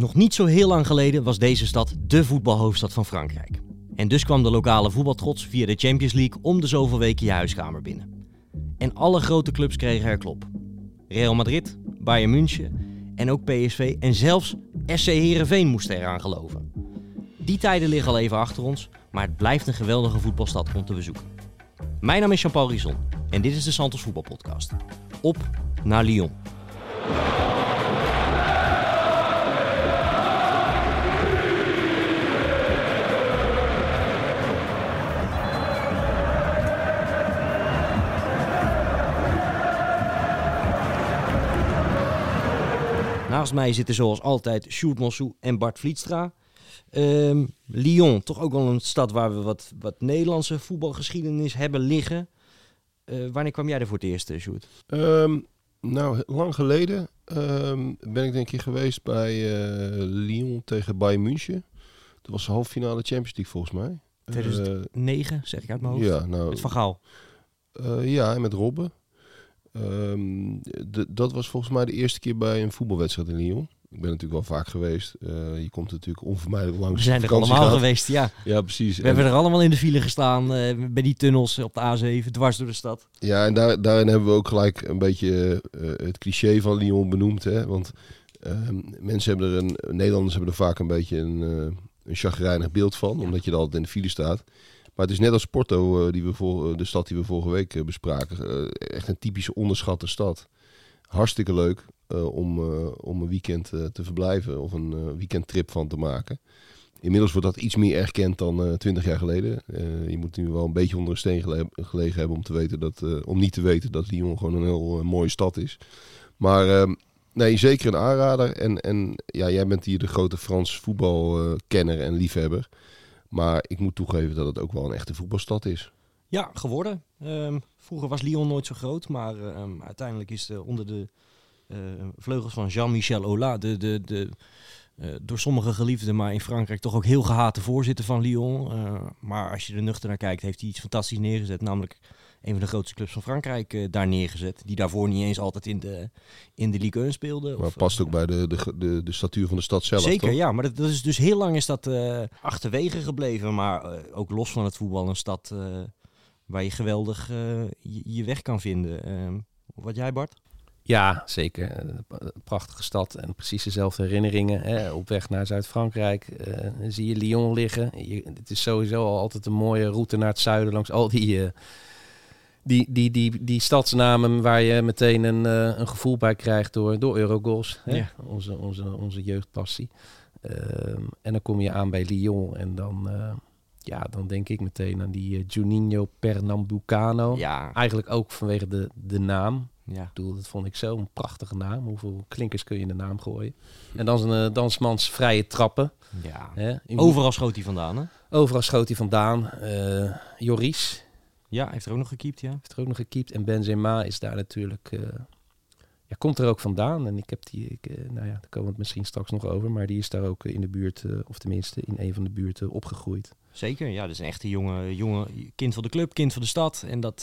Nog niet zo heel lang geleden was deze stad de voetbalhoofdstad van Frankrijk. En dus kwam de lokale voetbaltrots via de Champions League om de zoveel weken je huiskamer binnen. En alle grote clubs kregen er klop. Real Madrid, Bayern München en ook PSV en zelfs SC Heerenveen moesten eraan geloven. Die tijden liggen al even achter ons, maar het blijft een geweldige voetbalstad om te bezoeken. Mijn naam is Jean-Paul Rison en dit is de Santos Voetbalpodcast. Op naar Lyon. Naast mij zitten zoals altijd Sjoerd Mossou en Bart Vlietstra. Ehm, Lyon, toch ook wel een stad waar we wat, wat Nederlandse voetbalgeschiedenis hebben liggen. Eh, wanneer kwam jij er voor het eerst, eh, Sjoerd? Ehm, nou, lang geleden ehm, ben ik denk ik geweest bij eh, Lyon tegen Bayern München. Dat was de halve finale Champions League volgens mij. 2009, zeg ik uit mijn hoofd. Ja, nou, Met Van Gaal. ja, en met Robben. Ehm, dat was volgens mij de eerste keer bij een voetbalwedstrijd in Lyon. Ik ben natuurlijk wel vaak geweest. Eh, je komt natuurlijk onvermijdelijk langs. We zijn er allemaal gaat. geweest, ja. Ja, precies. We En- hebben er allemaal in de file gestaan, eh, bij die tunnels op de A7, dwars door de stad. Ja, en daar, daarin hebben we ook gelijk een beetje eh, het cliché van Lyon benoemd. Hè? Want ehm, mensen hebben er een, Nederlanders hebben er vaak een beetje een, een chagrijnig beeld van, omdat je er altijd in de file staat. Maar het is net als Porto, eh, die we voor, de stad die we vorige week eh, bespraken. eh, echt een typische onderschatte stad. Hartstikke leuk eh, om, eh, om een weekend eh, te verblijven of een eh, weekendtrip van te maken. Inmiddels wordt dat iets meer erkend dan twintig jaar geleden. Eh, je moet nu wel een beetje onder een steen gele- gelegen hebben om, te weten dat, eh, om niet te weten dat Lyon gewoon een heel eh, mooie stad is. Maar ehm, nee, zeker een aanrader. En, en ja, jij bent hier de grote Frans voetbalkenner en liefhebber. Maar ik moet toegeven dat het ook wel een echte voetbalstad is. Ja, geworden. Ehm, vroeger was Lyon nooit zo groot, maar ehm, uiteindelijk is er onder de eh, vleugels van Jean-Michel Aulas, de, de, de eh, door sommigen geliefde, maar in Frankrijk toch ook heel gehate voorzitter van Lyon. Eh, maar als je er nuchter naar kijkt, heeft hij iets fantastisch neergezet. Namelijk een van de grootste clubs van Frankrijk eh, daar neergezet. Die daarvoor niet eens altijd in de, in de Ligue 1 speelde. Maar Of, past eh, ook bij de, de, de, de statuur van de stad zelf, Zeker, toch? ja. Maar dat, dat is dus heel lang is dat eh, achterwege gebleven. Maar eh, ook los van het voetbal een stad eh, waar je geweldig eh, je, je weg kan vinden. Ehm, wat jij, Bart? Ja, zeker. Een prachtige stad en precies dezelfde herinneringen. Hè. Op weg naar Zuid-Frankrijk eh, zie je Lyon liggen. Je, het is sowieso al altijd een mooie route naar het zuiden langs al die, eh, die, die, die, die stadsnamen waar je meteen een, eh, een gevoel bij krijgt door, door Eurogoals. Hè. Ja. Onze, onze, onze jeugdpassie. Ehm, en dan kom je aan bij Lyon en dan, eh, ja, dan denk ik meteen aan die eh, Juninho Pernambucano. Ja, Eigenlijk ook vanwege de, de naam. ja. Ik bedoel, dat vond ik zo'n prachtige naam. Hoeveel klinkers kun je in de naam gooien? En dan zijn Dansmans vrije trappen. ja. Hè? Overal schoot hij vandaan, hè? Overal schoot hij vandaan. Joris Ja, hij heeft er ook nog gekiept, ja. heeft er ook nog gekiept. En Benzema is daar natuurlijk... eh, ja, komt er ook vandaan. En ik heb die... Ik, eh, nou ja, daar komen we het misschien straks nog over. Maar die is daar ook in de buurt... eh, of tenminste in een van de buurten opgegroeid. Zeker, ja. Dat is een echte jonge, jonge kind van de club, kind van de stad. En dat,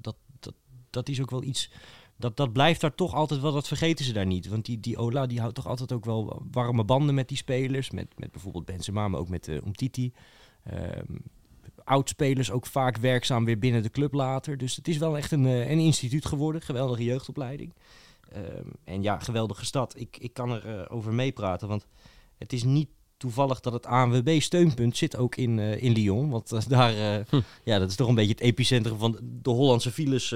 dat, dat, dat is ook wel iets... Dat, dat blijft daar toch altijd wel, dat vergeten ze daar niet. Want die, die Ola die houdt toch altijd ook wel warme banden met die spelers. Met, met bijvoorbeeld Benzema, maar ook met uh, Umtiti. Ehm oudspelers ook vaak werkzaam weer binnen de club later. Dus het is wel echt een, uh, een instituut geworden. Geweldige jeugdopleiding. Ehm en ja, geweldige stad. Ik, ik kan er uh, over meepraten, want het is niet toevallig dat het ANWB-steunpunt zit ook in, uh, in Lyon. Want uh, daar, hm. ja, dat is toch een beetje het epicentrum van de Hollandse files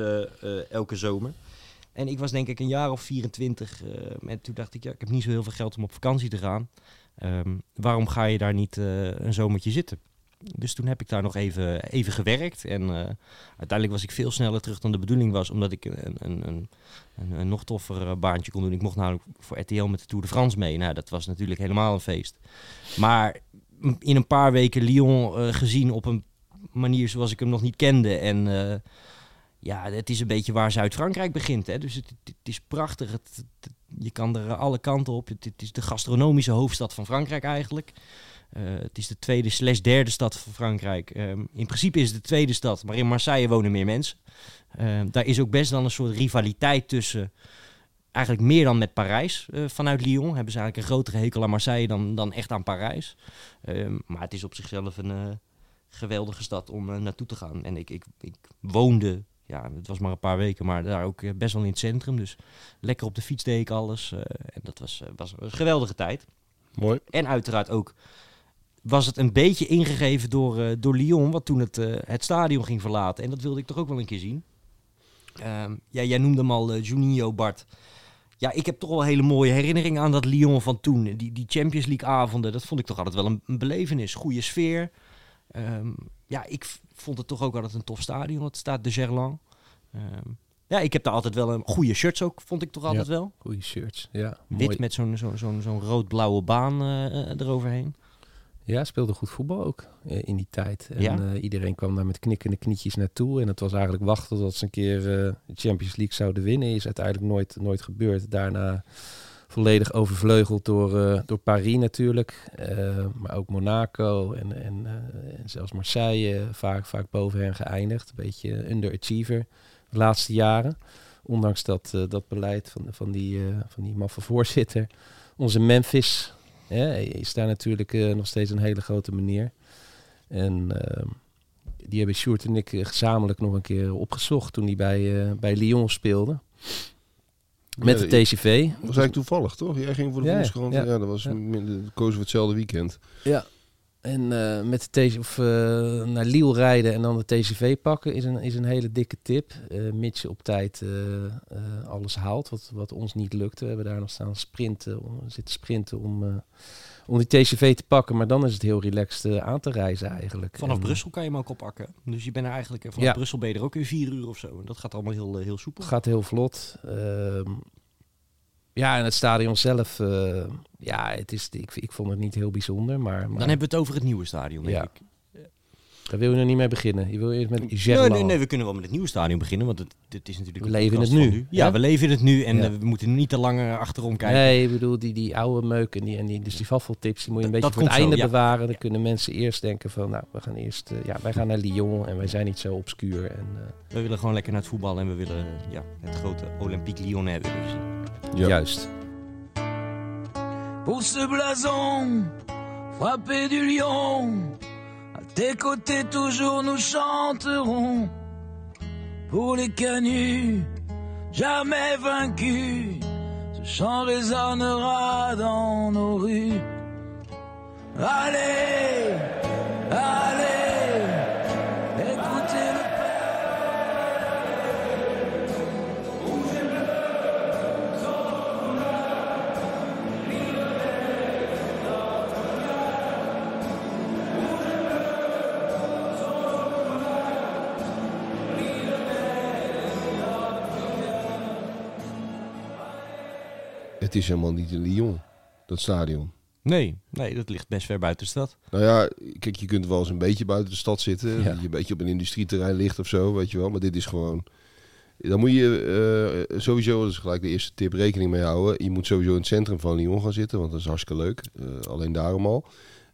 elke zomer. En ik was denk ik een jaar of 24 en toen dacht ik, ja, ik heb niet zo heel veel geld om op vakantie te gaan. Um, waarom ga je daar niet een zomertje zitten? Dus toen heb ik daar nog even, even gewerkt. En uh, uiteindelijk was ik veel sneller terug dan de bedoeling was. Omdat ik een, een, een, een, nog toffer baantje kon doen. Ik mocht namelijk voor RTL met de Tour de France mee. Nou, dat was natuurlijk helemaal een feest. Maar in een paar weken Lyon uh, gezien op een manier zoals ik hem nog niet kende. En ja, het is een beetje waar Zuid-Frankrijk begint. Hè? Dus het, is prachtig. Het, je kan er alle kanten op. Het, is de gastronomische hoofdstad van Frankrijk eigenlijk. Uh, het is de tweede slash derde stad van Frankrijk. Um, in principe is het de tweede stad, maar in Marseille wonen meer mensen. Uh, daar is ook best dan een soort rivaliteit tussen eigenlijk meer dan met Parijs eh, vanuit Lyon. Hebben ze eigenlijk een grotere hekel aan Marseille dan, dan echt aan Parijs. Ehm, maar het is op zichzelf een eh, geweldige stad om eh, naartoe te gaan. En ik, ik, ik woonde, ja, het was maar een paar weken, maar daar ook eh, best wel in het centrum. Dus lekker op de fiets deed ik alles. eh, en dat was, eh, was een geweldige tijd. Mooi. En uiteraard ook was het een beetje ingegeven door, eh, door Lyon, wat toen het, eh, het stadion ging verlaten. En dat wilde ik toch ook wel een keer zien. Ehm, ja, jij noemde hem al, eh, Juninho, Bart. Ja, ik heb toch wel hele mooie herinneringen aan dat Lyon van toen. Die, die Champions League avonden, dat vond ik toch altijd wel een, een belevenis. Goede sfeer. Ehm, ja, ik vond het toch ook altijd een tof stadion. Het staat de Gerland. Ehm, ja, ik heb daar altijd wel een goede shirts ook, vond ik toch altijd wel. Goeie shirts, ja. Wit Mooi. met zo'n zo'n zo'n zo'n rood-blauwe baan eroverheen. Ja, speelde goed voetbal ook eh, in die tijd. En Ja. eh, iedereen kwam daar met knikkende knietjes naartoe. En het was eigenlijk wachten tot ze een keer eh, de Champions League zouden winnen. Is uiteindelijk nooit, nooit gebeurd. Daarna volledig overvleugeld door, door Paris natuurlijk. Maar ook Monaco en, en, en zelfs Marseille vaak, vaak boven hen geëindigd. Een beetje underachiever de laatste jaren. Ondanks dat, dat beleid van, van, die, eh, van die maffe voorzitter. Onze Memphis hè, is daar natuurlijk eh, nog steeds een hele grote meneer. En ehm, die hebben Sjoerd en ik eh, gezamenlijk nog een keer opgezocht toen hij bij, eh, bij Lyon speelde. Met Ja, de TCV. Dat was eigenlijk toevallig, toch? Jij ging voor de Ja, Volkskrant. Ja, ja. dat was Ja. minder, kozen we hetzelfde weekend. Ja. En eh, met de TC of, eh, naar Lille rijden en dan de TCV pakken is een, is een hele dikke tip. Eh mits je op tijd alles haalt, wat, wat ons niet lukte. We hebben daar nog staan sprinten, om, zitten sprinten om, om die TCV te pakken. Maar dan is het heel relaxed aan te reizen eigenlijk. Vanaf En, Brussel kan je hem ook oppakken. Dus je bent er eigenlijk, vanaf Ja. Brussel ben je er ook in vier uur of zo. En dat gaat allemaal heel, heel soepel. Gaat heel vlot. Ja, en het stadion zelf, eh, ja, het is, ik, ik vond het niet heel bijzonder. Maar, maar Dan hebben we het over het nieuwe stadion, denk Ja. ik. Daar wil je nog niet mee beginnen. Je wil eerst met Nee, Gerland. nee, nee, we kunnen wel met het nieuwe stadion beginnen, want het, dit is natuurlijk We leven in het nu, Ja, we leven in het nu en Ja. eh, we moeten niet te lang eh, achterom kijken. Nee, ik bedoel, die, die oude meuk en die, en die, dus die waffeltips, die moet je een Dat- beetje dat voor het einde zo, ja. bewaren. Dan Ja. kunnen mensen eerst denken van, nou, we gaan eerst, eh, ja, wij gaan naar Lyon en wij zijn niet zo obscuur. En, eh, We willen gewoon lekker naar het voetbal en we willen ja, het grote Olympique Lyonnais willen we zien. Ja. Juist. Pour ce blason, frappé du lion, à tes côtés toujours nous chanterons. Pour les canuts, jamais vaincus, ce chant résonnera dans nos rues. Allez, allez, Het is helemaal niet in Lyon, dat stadion. Nee, nee, dat ligt best ver buiten de stad. Nou ja, kijk, je kunt wel eens een beetje buiten de stad zitten. Ja. Dat je een beetje op een industrieterrein ligt of zo, weet je wel. Maar dit is gewoon... Dan moet je eh, sowieso, dat is gelijk de eerste tip, rekening mee houden. Je moet sowieso in het centrum van Lyon gaan zitten, want dat is hartstikke leuk. Eh, alleen daarom al.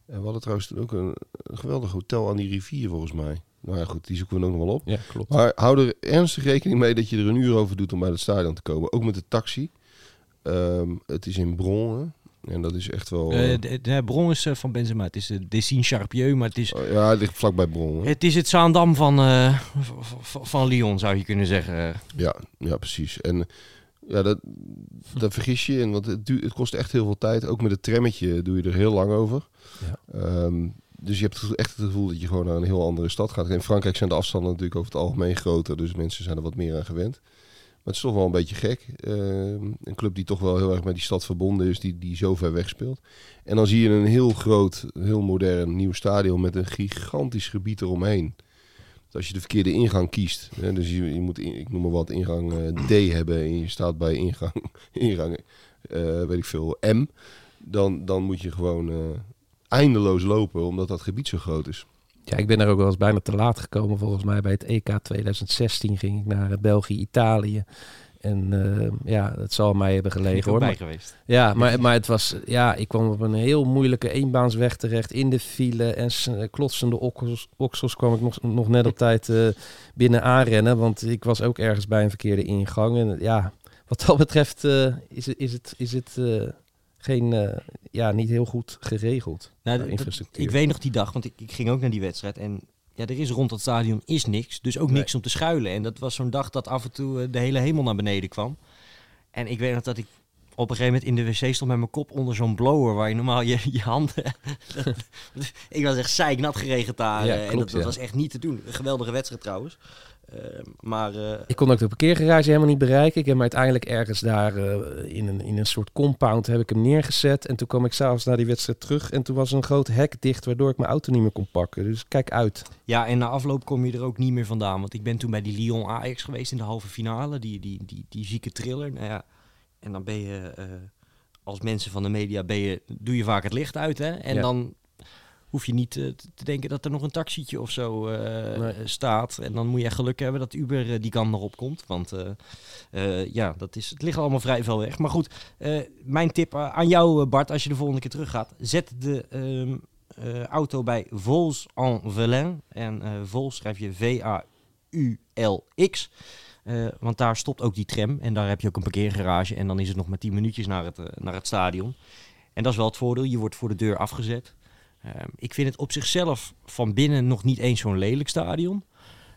En we hadden trouwens ook een, een geweldig hotel aan die rivier, volgens mij. Nou ja, goed, die zoeken we ook nog wel op. Ja, klopt. Maar hou er ernstig rekening mee dat je er een uur over doet om bij het stadion te komen. Ook met de taxi. Ehm, het is in Bron, hè. En dat is echt wel... Eh, eh, de, de bron is eh, van Benzema. Het is de Dessine Charpieu, maar het is, oh, ja, het ligt vlakbij Bron. hè. het is het Zaandam van, eh, van Lyon, zou je kunnen zeggen. Ja, ja, precies. En ja, dat, dat vergis je in, want het, duurt, het kost echt heel veel tijd. Ook met het trammetje doe je er heel lang over. Ja. Ehm, dus je hebt het- echt het gevoel dat je gewoon naar een heel andere stad gaat. In Frankrijk zijn de afstanden natuurlijk over het algemeen groter, dus mensen zijn er wat meer aan gewend. Maar het is toch wel een beetje gek. Ehm, een club die toch wel heel erg met die stad verbonden is, die, die zo ver weg speelt. En dan zie je een heel groot, heel modern nieuw stadion met een gigantisch gebied eromheen. Dus als je de verkeerde ingang kiest, hè, dus je, je moet, ik noem maar wat, ingang eh, D hebben en je staat bij ingang, ingang eh, weet ik veel, M, dan, dan moet je gewoon eh, eindeloos lopen, omdat dat gebied zo groot is. Ja, ik ben daar ook wel eens bijna te laat gekomen. Volgens mij bij het EK 2016 ging ik naar eh, België, Italië. En eh, ja, dat zal mij hebben gelegen hoor. Maar, geweest. ja, maar, maar het was, ja, ik kwam op een heel moeilijke eenbaansweg terecht in de file. En eh, klotsende oksels, oksels kwam ik nog, nog net op tijd binnen aanrennen. Want ik was ook ergens bij een verkeerde ingang. En ja, Wat dat betreft eh, is het, is het, is het geen, eh, ja, niet heel goed geregeld. Nou, de infrastructuur. Ik weet nog die dag, want ik, ik ging ook naar die wedstrijd. En ja, er is rond dat stadion is niks. Dus ook Nee. niks om te schuilen. En dat was zo'n dag dat af en toe eh, de hele hemel naar beneden kwam. En ik weet nog dat ik op een gegeven moment in de wc stond met mijn kop onder zo'n blower. Waar je normaal je, je handen... ik was echt zeiknat geregend daar. Ja, eh, en dat, dat ja. was echt niet te doen. Een geweldige wedstrijd trouwens. Eh, maar eh, Ik kon ook de parkeergarage helemaal niet bereiken. Ik heb hem uiteindelijk ergens daar eh, in, een, in een soort compound heb ik hem neergezet. En toen kwam ik s'avonds naar die wedstrijd terug. En toen was een groot hek dicht, waardoor ik mijn auto niet meer kon pakken. Dus kijk uit. Ja, en na afloop kom je er ook niet meer vandaan. Want ik ben toen bij die Lyon Ajax geweest in de halve finale. Die, die, die, die zieke thriller. Nou ja, en dan ben je eh, als mensen van de media, ben je, doe je vaak het licht uit. Hè? En Ja. dan hoef je niet eh, te denken dat er nog een taxietje of zo eh, Nee. staat. En dan moet je echt geluk hebben dat Uber eh, die kant nog op komt. Want eh, eh, ja, dat is, het ligt allemaal vrij veel weg. Maar goed, eh, mijn tip eh, aan jou eh, Bart, als je de volgende keer terug gaat. Zet de ehm, eh, auto bij Vols en Velin. En eh Vols schrijf je V-A-U-L-X. Eh, want daar stopt ook die tram. En daar heb je ook een parkeergarage. En dan is het nog maar 10 minuutjes naar het, eh, naar het stadion. En dat is wel het voordeel. Je wordt voor de deur afgezet. Ehm, ik vind het op zichzelf van binnen nog niet eens zo'n lelijk stadion.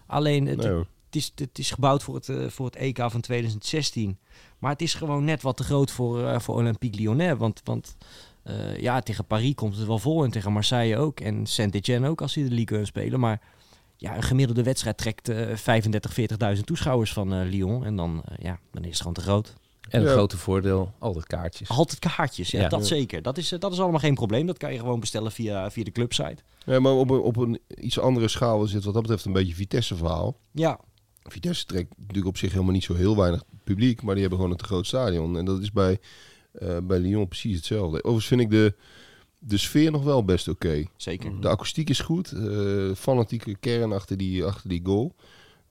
Alleen het, Nee, hoor. het, is, het is gebouwd voor het, eh, voor het EK van 2016. Maar het is gewoon net wat te groot voor, eh, voor Olympique Lyonnais. Want, want eh, ja, tegen Paris komt het wel vol. En tegen Marseille ook. En Saint-Etienne ook als die de Ligue 1 spelen. Maar ja, een gemiddelde wedstrijd trekt eh 35, 40.000 toeschouwers van Lyon. En dan, ja, dan is het gewoon te groot. En een Ja. grote voordeel, altijd kaartjes. Altijd kaartjes, ja, Ja. dat Ja. zeker. Dat is, eh, dat is allemaal geen probleem. Dat kan je gewoon bestellen via, via de clubsite. Nee, maar op een, op een iets andere schaal is het wat dat betreft een beetje Vitesse-verhaal. Ja, Vitesse trekt natuurlijk op zich helemaal niet zo heel weinig publiek, maar die hebben gewoon een te groot stadion. En dat is bij, eh, bij Lyon precies hetzelfde. Overigens vind ik de, de sfeer nog wel best oké. zeker. De akoestiek is goed, eh, fanatieke kern achter die, achter die goal.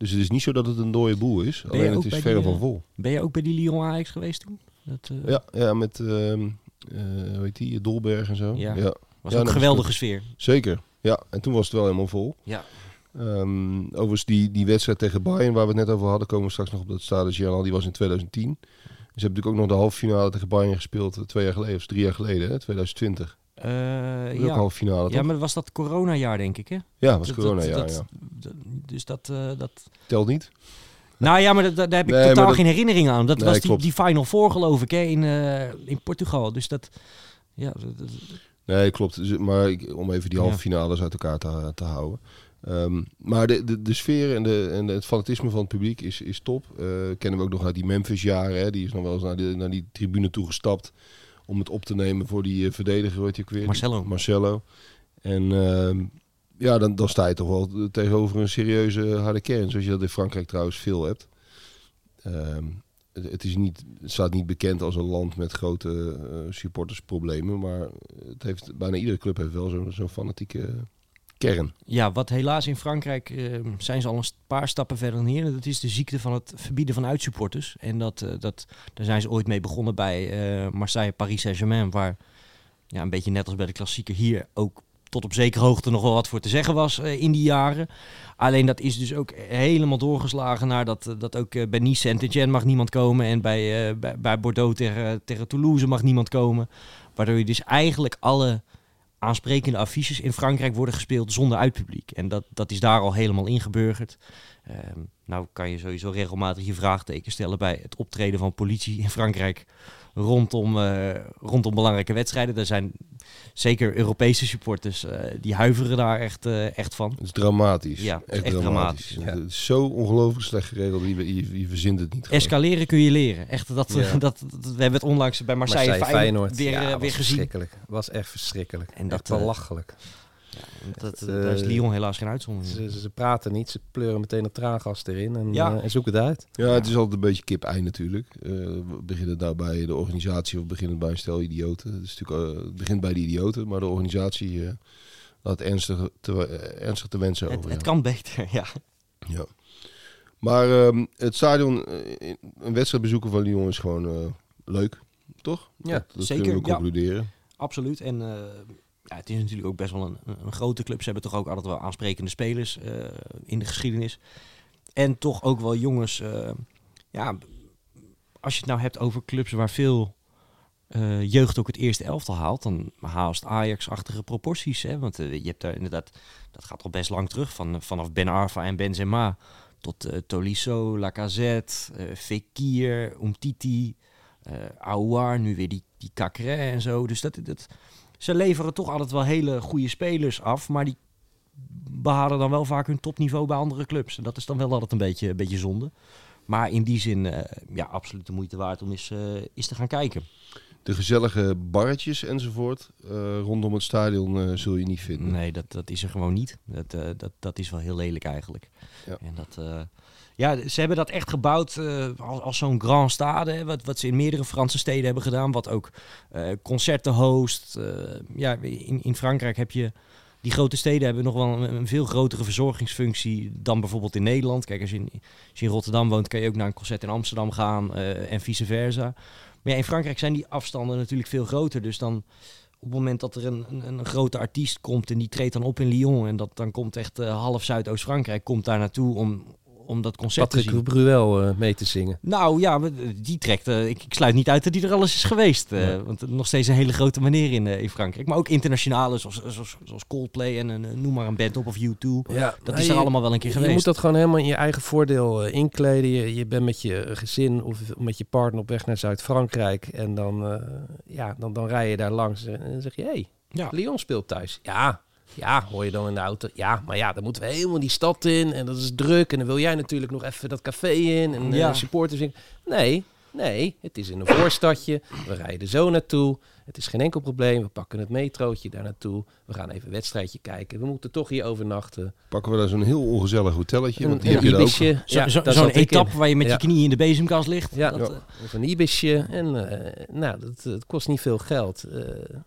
Dus het is niet zo dat het een dode boel is, alleen het is die, van eh, vol. Ben je ook bij die Lyon Ajax geweest toen? Dat eh, Ja, ja met ehm eh, hoe heet die, Dolberg en zo. Ja. Ja. was Ja, ook dat een geweldige sfeer. zeker. Ja, en toen was het wel helemaal vol. Ja. Ehm, overigens, die, die wedstrijd tegen Bayern, waar we het net over hadden, komen we straks nog op dat stadion die was in 2010. Ze hebben natuurlijk ook nog de halve finale tegen Bayern gespeeld, twee jaar geleden, of drie jaar geleden, hè, 2020. Eh, ook ja. halve finale, toch? ja, maar was dat coronajaar, denk ik, hè? Ja, was Dat- corona, dat- ja, dat- Dus dat... eh, dat... Telt niet? Nou ja, maar daar heb ik Nee, totaal geen herinnering aan. Dat Nee, was die, klopt. die Final Four, geloof ik, hè, in, eh, in Portugal. Dus dat... Ja, Nee, klopt. Dus, Maar ik, om even die halve Ja. finales uit elkaar te, te houden. Ehm, maar de, de, de sfeer en, de, en het fanatisme van het publiek is, is top. Kennen we ook nog uit die Memphis-jaren. Hè? Die is nog wel eens naar, de, naar die tribune toegestapt om het op te nemen voor die eh, verdediger, weet je ook weer? Marcelo. Marcelo. En ehm, ja, dan, dan sta je toch wel tegenover een serieuze harde kern. Zoals je dat in Frankrijk trouwens veel hebt. Ehm, het, is niet, het staat niet bekend als een land met grote eh, supportersproblemen. Maar het heeft, bijna iedere club heeft wel zo'n zo'n fanatieke kern. Ja, wat helaas in Frankrijk eh, zijn ze al een paar stappen verder dan hier. Dat is de ziekte van het verbieden van uitsupporters. En dat, eh, dat, daar zijn ze ooit mee begonnen bij eh, Marseille, Paris Saint-Germain. Waar ja, een beetje net als bij de klassieker hier ook tot op zekere hoogte nog wel wat voor te zeggen was in die jaren. Alleen dat is dus ook helemaal doorgeslagen naar dat, dat ook bij Nice Saint-Etienne mag niemand komen. En bij, bij, bij Bordeaux tegen, tegen Toulouse mag niemand komen. Waardoor je dus eigenlijk alle aansprekende affiches in Frankrijk worden gespeeld zonder uitpubliek. En dat, dat is daar al helemaal ingeburgerd. Ehm, nou kan je sowieso regelmatig je vraagteken stellen bij het optreden van politie in Frankrijk rondom, eh, rondom belangrijke wedstrijden. Er zijn zeker Europese supporters eh, die huiveren daar echt, eh, echt van. Het is dramatisch. Ja, het is echt, echt dramatisch. dramatisch, ja. Het is zo ongelooflijk slecht geregeld. Je, je, je verzint het niet. gewoon. Escaleren kun je leren. Echt, dat, Ja. dat, dat, we hebben het onlangs bij Marseille, Feyenoord, weer, ja, eh, was weer gezien. Was echt verschrikkelijk. En En dat, belachelijk. Dat, Het, daar is eh, Lyon helaas geen uitzondering. in. Ze, ze praten niet, ze pleuren meteen het traangas erin en, Ja. eh, en zoeken het uit. Ja, het is altijd een beetje kip-ei natuurlijk. Eh, we beginnen daar bij de organisatie of beginnen bij een stel idioten. Het, is natuurlijk, eh, het begint bij de idioten, maar de organisatie eh, laat ernstig te, eh, ernstig te wensen over. het ja. kan beter, ja. Ja. Maar ehm, het stadion, eh, een wedstrijd bezoeken van Lyon is gewoon eh, leuk, toch? Ja, dat, dat zeker, kunnen we ja. Absoluut. En eh, ja, het is natuurlijk ook best wel een, een grote club. Ze hebben toch ook altijd wel aansprekende spelers eh, in de geschiedenis. En toch ook wel jongens, eh, ja, als je het nou hebt over clubs waar veel eh, jeugd ook het eerste elftal haalt, dan haast Ajax-achtige proporties. Hè? Want je hebt daar inderdaad, dat gaat al best lang terug, van, vanaf Ben Arfa en Benzema tot Tolisso, Lacazette, Fekir, Umtiti, Aouar, nu weer die, die en zo. Dus dat, dat, ze leveren toch altijd wel hele goede spelers af, maar die behalen dan wel vaak hun topniveau bij andere clubs. En dat is dan wel altijd een beetje, een beetje zonde. Maar in die zin, eh, ja, absoluut de moeite waard om eens, eh, eens te gaan kijken. De gezellige barretjes enzovoort eh, rondom het stadion eh, zul je niet vinden. Nee, dat, dat is er gewoon niet. Dat, eh, dat, dat is wel heel lelijk eigenlijk. Ja. En dat, ja, ze hebben dat echt gebouwd als, als zo'n grand stade. Hè, wat, wat ze in meerdere Franse steden hebben gedaan. Wat ook concerten host. Ja, in, in Frankrijk heb je... Die grote steden hebben nog wel een, een veel grotere verzorgingsfunctie dan bijvoorbeeld in Nederland. Kijk, als je in, als je in Rotterdam woont, kan je ook naar een concert in Amsterdam gaan en vice versa. Maar ja, in Frankrijk zijn die afstanden natuurlijk veel groter. Dus dan op het moment dat er een, een, een grote artiest komt en die treedt dan op in Lyon en dat dan komt echt eh, half Zuidoost-Frankrijk komt daar naartoe om, om dat concert te zien. Patrick Bruel eh, mee te zingen. Nou ja, die trekt. eh, ik, ik sluit niet uit dat die er alles is geweest. eh, Ja. Want nog steeds een hele grote meneer in, in Frankrijk. Maar ook internationale, zoals, zoals, zoals Coldplay en een, noem maar een band op of U2. Ja, Dat is er allemaal wel een keer Je geweest. moet dat gewoon helemaal in je eigen voordeel inkleden. Je, je bent met je gezin of met je partner op weg naar Zuid-Frankrijk. En dan, ja, dan, dan rij je daar langs en dan zeg je... Hé, hey, Ja. Lyon speelt thuis. Ja, ja, hoor je dan in de auto. Ja, maar ja, dan moeten we helemaal die stad in. En dat is druk. En dan wil jij natuurlijk nog even dat café in. En Ja. ja. supporters in. Nee, nee, het is in een voorstadje. We rijden zo naartoe. Het is geen enkel probleem. We pakken het metrootje daar naartoe. We gaan even een wedstrijdje kijken. We moeten toch hier overnachten. Pakken we daar zo'n heel ongezellig hotelletje. Want die een heb je ook. ibisje. Ja, Zo'n etappe waar je met Ja. je knieën in de bezemkast ligt. Ja. Dat, Ja. eh, Of een ibisje. En eh, nou, dat, het kost niet veel geld. Eh,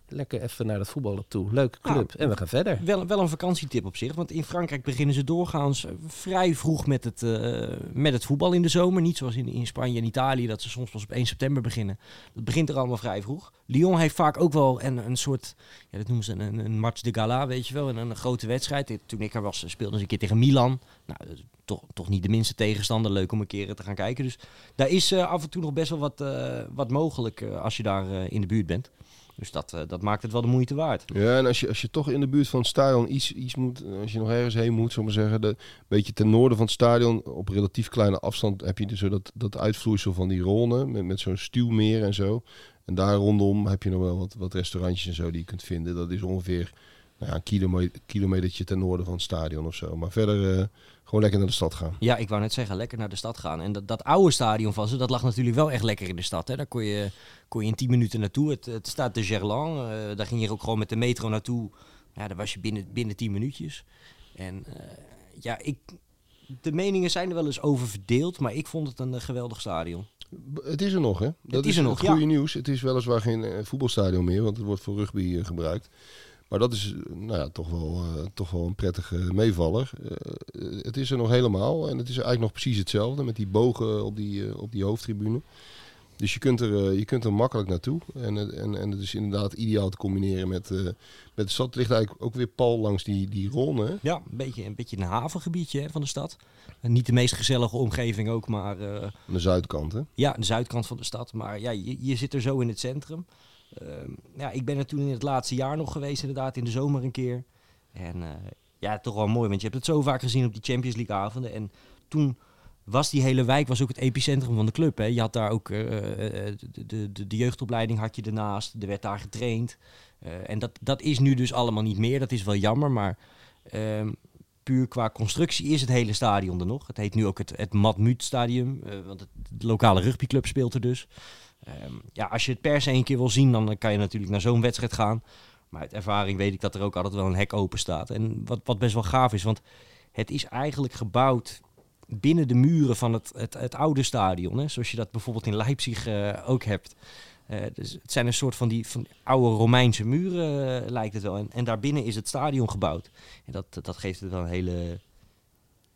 lekker even naar dat voetballen toe. Leuke Nou, club. en we gaan verder. wel, wel een vakantietip op zich. Want in Frankrijk beginnen ze doorgaans vrij vroeg met het, met het voetbal in de zomer. Niet zoals in, in Spanje en Italië, dat ze soms pas op 1 september beginnen. Dat begint er allemaal vrij vroeg. Lyon heeft vaak ook wel een, een soort, ja, dat noemen ze een, een de gala, weet je wel. Een, een grote wedstrijd. Toen ik er was, speelden ze een keer tegen Milan. Nou, is toch, toch niet de minste tegenstander. Leuk om een keer te gaan kijken. Dus daar is eh, af en toe nog best wel wat, eh, wat mogelijk eh, als je daar eh, in de buurt bent. Dus dat, eh, dat maakt het wel de moeite waard. Ja, en als je, als je toch in de buurt van het stadion iets, iets moet, als je nog ergens heen moet, zullen we maar zeggen, de, een beetje ten noorden van het stadion, op relatief kleine afstand, heb je dus zo dat, dat uitvloeisel van die Rhône, met, met zo'n stuwmeer en zo. En daar rondom heb je nog wel wat, wat restaurantjes en zo die je kunt vinden. Dat is ongeveer nou ja, een kilometer, kilometertje ten noorden van het stadion of zo. Maar verder eh, gewoon lekker naar de stad gaan. Ja, ik wou net zeggen, lekker naar de stad gaan. En dat, dat oude stadion van ze, dat lag natuurlijk wel echt lekker in de stad. Hè. Daar kon je, kon je in 10 minuten naartoe. Het, het staat de Gerland. eh, daar ging je ook gewoon met de metro naartoe. Ja, daar was je binnen, binnen 10 minuutjes. En eh, ja, ik, de meningen zijn er wel eens over verdeeld. Maar ik vond het een eh, geweldig stadion. Het is er nog, hè? Dat is er nog, het goede nieuws. Het is weliswaar geen voetbalstadion meer, want het wordt voor rugby gebruikt. Maar dat is nou ja, toch, wel, toch wel een prettige meevaller. Het is er nog helemaal en het is eigenlijk nog precies hetzelfde met die bogen op die, op die hoofdtribune. Dus je kunt, er, eh, je kunt er makkelijk naartoe. En, het- en, en het is inderdaad ideaal te combineren met, eh, met de stad. Het ligt eigenlijk ook weer pal langs die, die hè. Ja, een beetje een, beetje een havengebiedje hè, van de stad. En niet de meest gezellige omgeving ook, maar eh, Aan de zuidkant. Hè. Ja, de zuidkant van de stad. Maar ja, je, je zit er zo in het centrum. Ehm, ja, ik ben er toen in het laatste jaar nog geweest, inderdaad, in de zomer een keer. En eh, ja, toch wel mooi, want je hebt het zo vaak gezien op die Champions League avonden. En toen was die hele wijk was ook het epicentrum van de club. Hè. Je had daar ook eh, eh, de, de, de, jeugdopleiding had je ernaast. Er werd daar getraind. Eh, en dat, dat is nu dus allemaal niet meer. Dat is wel jammer, maar ehm, puur qua constructie is het hele stadion er nog. Het heet nu ook het, het Matmut Stadium, want de lokale rugbyclub speelt er dus. Ehm, ja, als je het per se een keer wil zien, dan kan je natuurlijk naar zo'n wedstrijd gaan. Maar uit ervaring weet ik dat er ook altijd wel een hek open staat. En wat, wat best wel gaaf is, want het is eigenlijk gebouwd binnen de muren van het, het, het oude stadion. Hè? Zoals je dat bijvoorbeeld in Leipzig eh, ook hebt. Eh, dus het zijn een soort van die van oude Romeinse muren, eh, lijkt het wel. En, en daarbinnen is het stadion gebouwd. En dat, dat geeft het wel een hele,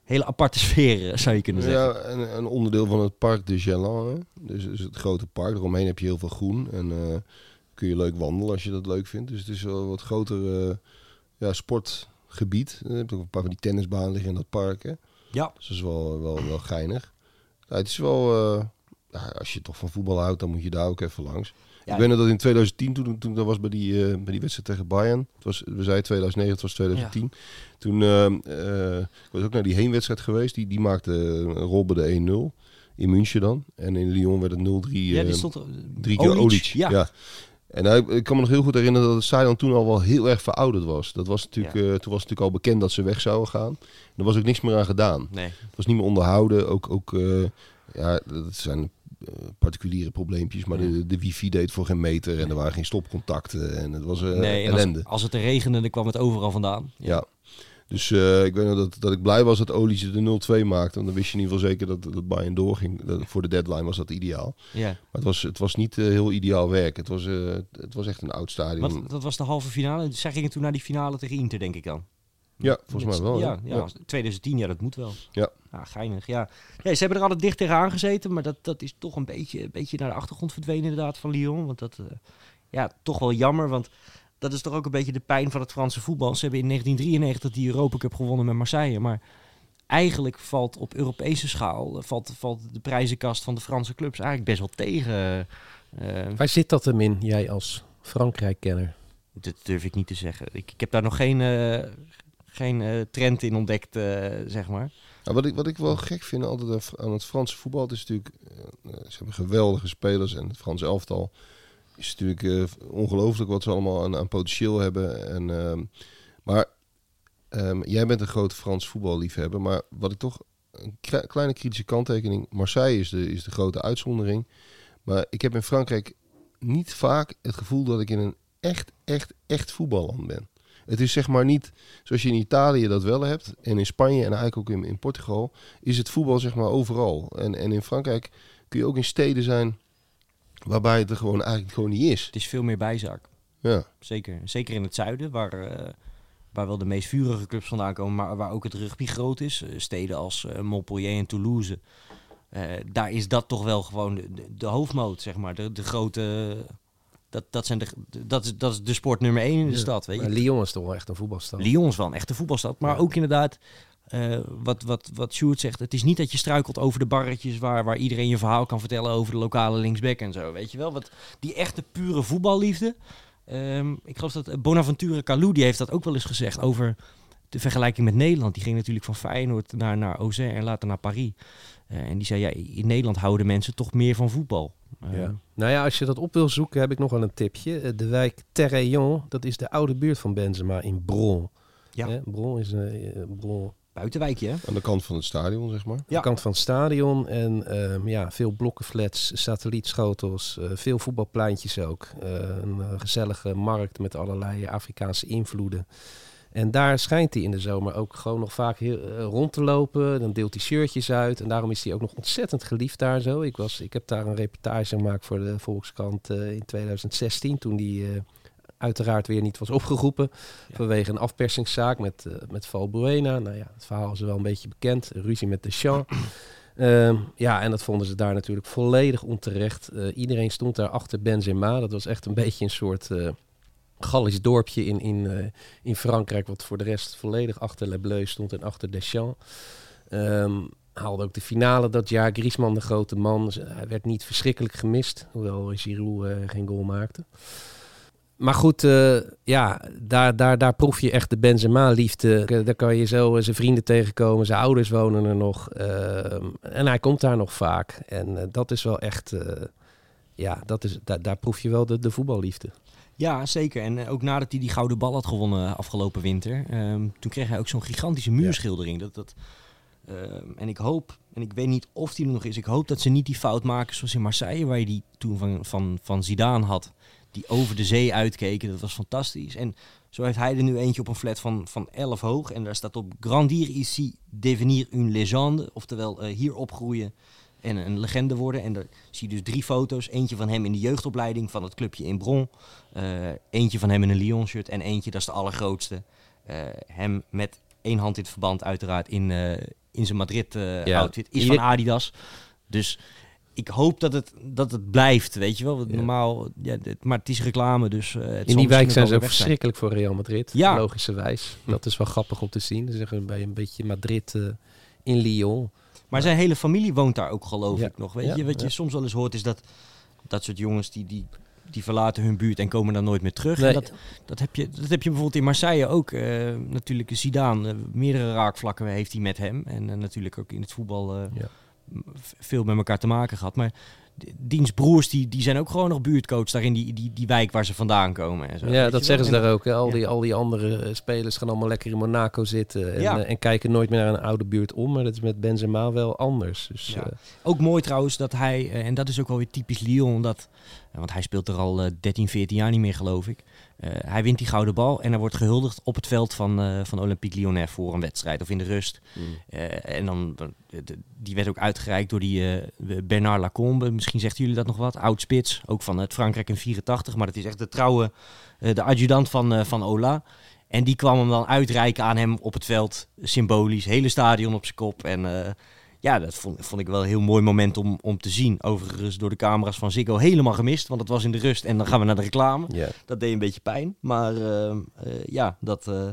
hele aparte sfeer, zou je kunnen zeggen. Ja, en een onderdeel van het Parc de. Hè? Dus, dus het grote park. Eromheen heb je heel veel groen. En kun je leuk wandelen als je dat leuk vindt. Dus het is wel een wat groter ja, sportgebied. Je hebt ook een paar van die tennisbanen liggen in dat park. Hè? Ja, Dus dat is wel, wel, wel geinig. Ja, het is wel... eh, als je toch van voetbal houdt, dan moet je daar ook even langs. Ja. Ik weet nog dat in 2010, toen, toen dat was bij die, eh, bij die wedstrijd tegen Bayern. Het was, we zeiden 2009, het was 2010. Toen eh, ik was ook naar die heenwedstrijd geweest. Die, die maakte een rol bij de 1-0 in München dan. En in Lyon werd het 0-3. ja, die eh, stond... Drie keer Olic, Olic. Ja. Ja. En hij, ik kan me nog heel goed herinneren dat het stadion toen al wel heel erg verouderd was. Dat was natuurlijk, Ja. eh, toen was het natuurlijk al bekend dat ze weg zouden gaan. Er was ook niks meer aan gedaan. Nee. Het was niet meer onderhouden. Ook, ook eh, ja, dat zijn eh, particuliere probleempjes. Maar de, de wifi deed voor geen meter. En er waren geen stopcontacten. En het was nee, en als, ellende. als het regende, dan kwam het overal vandaan. Ja. Dus eh, ik weet nog dat, dat ik blij was dat Olice de 0-2 maakte. Want dan wist je in ieder geval zeker dat, dat Bayern doorging. Dat, voor de deadline was dat ideaal. ja. Maar het was, het was niet eh, heel ideaal werk. Het was, eh, het was echt een oud stadion. Wat, dat was de halve finale. Zij gingen toen naar die finale tegen Inter, denk ik dan. Ja, volgens mij wel. Ja, ja, 2010, ja, dat moet wel. Ja. Ja, geinig, ja. ja. Ze hebben er altijd dicht tegenaan gezeten, maar dat, dat is toch een beetje, een beetje naar de achtergrond verdwenen inderdaad van Lyon. Want dat, ja, toch wel jammer, want dat is toch ook een beetje de pijn van het Franse voetbal. Ze hebben in 1993 die Europa Cup gewonnen met Marseille, maar eigenlijk valt op Europese schaal, eh, valt, valt de prijzenkast van de Franse clubs eigenlijk best wel tegen. eh, Waar zit dat hem in, jij als Frankrijk-kenner? dat durf ik niet te zeggen. Ik, ik heb daar nog geen, eh, geen eh, trend in ontdekt, eh, zeg maar. Nou, wat, ik, wat ik wel gek vind altijd aan het Franse voetbal, het is natuurlijk, eh, ze hebben geweldige spelers en het Franse elftal is natuurlijk eh, ongelooflijk wat ze allemaal aan, potentieel hebben. En, ehm, maar ehm, jij bent een grote Frans voetballiefhebber, maar wat ik toch een kle- kleine kritische kanttekening, Marseille is de, is de grote uitzondering. Maar ik heb in Frankrijk niet vaak het gevoel dat ik in een echt, echt, echt voetballand ben. Het is zeg maar niet zoals je in Italië dat wel hebt. En in Spanje en eigenlijk ook in, in Portugal. Is het voetbal zeg maar overal. En, en in Frankrijk kun je ook in steden zijn waarbij het er gewoon eigenlijk gewoon niet is. Het is veel meer bijzaak. Ja, Zeker, zeker in het zuiden, waar, eh, waar wel de meest vurige clubs vandaan komen, maar waar ook het rugby groot is. Eh, steden als eh, Montpellier en Toulouse. Eh, daar is dat toch wel gewoon de, de, de hoofdmoot, zeg maar. De, de grote. Dat, dat, zijn de, dat, is, dat is de sport nummer één in de Ja. stad. Weet je. Lyon is toch wel echt een voetbalstad. Lyon is wel een echte voetbalstad. Maar Ja. ook inderdaad, eh, wat, wat, wat Sjoerd zegt. Het is niet dat je struikelt over de barretjes waar, waar iedereen je verhaal kan vertellen over de lokale linksback en zo. Weet je wel? Wat, die echte pure voetballiefde. Ehm, ik geloof dat eh, Bonaventure Calou, die heeft dat ook wel eens gezegd over de vergelijking met Nederland. Die ging natuurlijk van Feyenoord naar, naar Auxerre en later naar Paris. Eh, en die zei, ja, in Nederland houden mensen toch meer van voetbal. Eh, Ja. Nou ja, als je dat op wil zoeken, heb ik nog wel een tipje. De wijk Terreillon, dat is de oude buurt van Benzema in Bron. Ja. Bron is een Bron, Buitenwijkje, hè? aan de kant van het stadion zeg maar. de Ja. kant van het stadion. En ehm, ja, veel blokkenflats, satellietschotels, eh, veel voetbalpleintjes ook. Eh, een eh, gezellige markt met allerlei Afrikaanse invloeden. En daar schijnt hij in de zomer ook gewoon nog vaak heel, rond te lopen. Dan deelt hij shirtjes uit. En daarom is hij ook nog ontzettend geliefd daar zo. Ik, was, ik heb daar een reportage gemaakt voor de Volkskrant eh, in 2016. Toen die eh, uiteraard weer niet was opgeroepen. Ja. Vanwege een afpersingszaak met, eh met Valbuena. Nou ja, het verhaal is wel een beetje bekend. Ruzie met Deschamps. Ehm ja, en dat vonden ze daar natuurlijk volledig onterecht. Eh, iedereen stond daar achter Benzema. Dat was echt een beetje een soort eh Gallisch dorpje in, in, in Frankrijk... wat voor de rest volledig achter Le Bleu stond en achter Deschamps. Ehm haalde ook de finale dat jaar. Griezmann, de grote man. Hij werd niet verschrikkelijk gemist. Hoewel Giroud geen goal maakte. Maar goed, eh, ja, daar, daar, daar proef je echt de Benzema-liefde. Eh, Daar kan je zo eh, zijn vrienden tegenkomen. Zijn ouders wonen er nog. ehm, en hij komt daar nog vaak. En dat is wel echt... ja, dat is, daar, daar proef je wel de, de voetballiefde. Ja, zeker. En ook nadat hij die gouden bal had gewonnen afgelopen winter, ehm, toen kreeg hij ook zo'n gigantische muurschildering. Dat, dat, ehm, en ik hoop, en ik weet niet of die er nog is, ik hoop dat ze niet die fout maken zoals in Marseille, waar je die toen van, van, van Zidane had, die over de zee uitkeken. Dat was fantastisch. En zo heeft hij er nu eentje op een flat van, van 11 hoog. En daar staat op Grandir ici, devenir une légende. Oftewel, eh, hier opgroeien en een legende worden. En daar zie je dus drie foto's. Eentje van hem in de jeugdopleiding van het clubje in Bron. Eh, eentje van hem in een Lyon-shirt. En eentje, dat is de allergrootste. eh, hem met één hand in het verband uiteraard in, in zijn Madrid-outfit. Ja. is van Adidas. Dus ik hoop dat het, dat het blijft, weet je wel. Want. Normaal, ja, dit- maar het is reclame, dus het zal In die wijk zijn ze ook verschrikkelijk voor Real Madrid. Ja. Logischerwijs. Dat is wel grappig om te zien. Ze zeggen bij een beetje Madrid eh, in Lyon. Maar zijn hele familie woont daar ook, geloof Ja. ik nog. Weet Ja, je, wat je soms wel eens hoort is dat dat soort jongens die, die, die verlaten hun buurt en komen dan nooit meer terug. Nee. En dat, dat, heb je, dat heb je bijvoorbeeld in Marseille ook. eh, natuurlijk Zidane, meerdere raakvlakken heeft hij met hem. En natuurlijk ook in het voetbal veel met elkaar te maken gehad. Maar diens broers, die, die zijn ook gewoon nog buurtcoach daar in die, die, die wijk waar ze vandaan komen. En zo, Ja, dat zeggen ze daar ook. Hè. Al, Ja. die, al die andere eh, spelers gaan allemaal lekker in Monaco zitten. En, Ja. eh, en kijken nooit meer naar een oude buurt om. Maar dat is met Benzema wel anders. Dus, Ja. eh, Ook mooi trouwens dat hij, en dat is ook wel weer typisch Lyon, dat, want hij speelt er al eh, 13, 14 jaar niet meer geloof ik. Eh, hij wint die gouden bal en hij wordt gehuldigd op het veld van, eh, van Olympique Lyonnais voor een wedstrijd of in de rust. Eh, en dan, die werd ook uitgereikt door die Bernard Lacombe. Misschien zegt jullie dat nog wat. Oud spits, ook van het Frankrijk in 84. Maar dat is echt de trouwe, de adjudant van, van Ola. En die kwam hem dan uitreiken aan hem op het veld. Symbolisch, hele stadion op zijn kop. En ja, dat vond, vond ik wel een heel mooi moment om, om te zien. Overigens door de camera's van Ziggo helemaal gemist. Want het was in de rust en dan gaan we naar de reclame. ja. Dat deed een beetje pijn. Maar eh, eh, ja, dat, eh,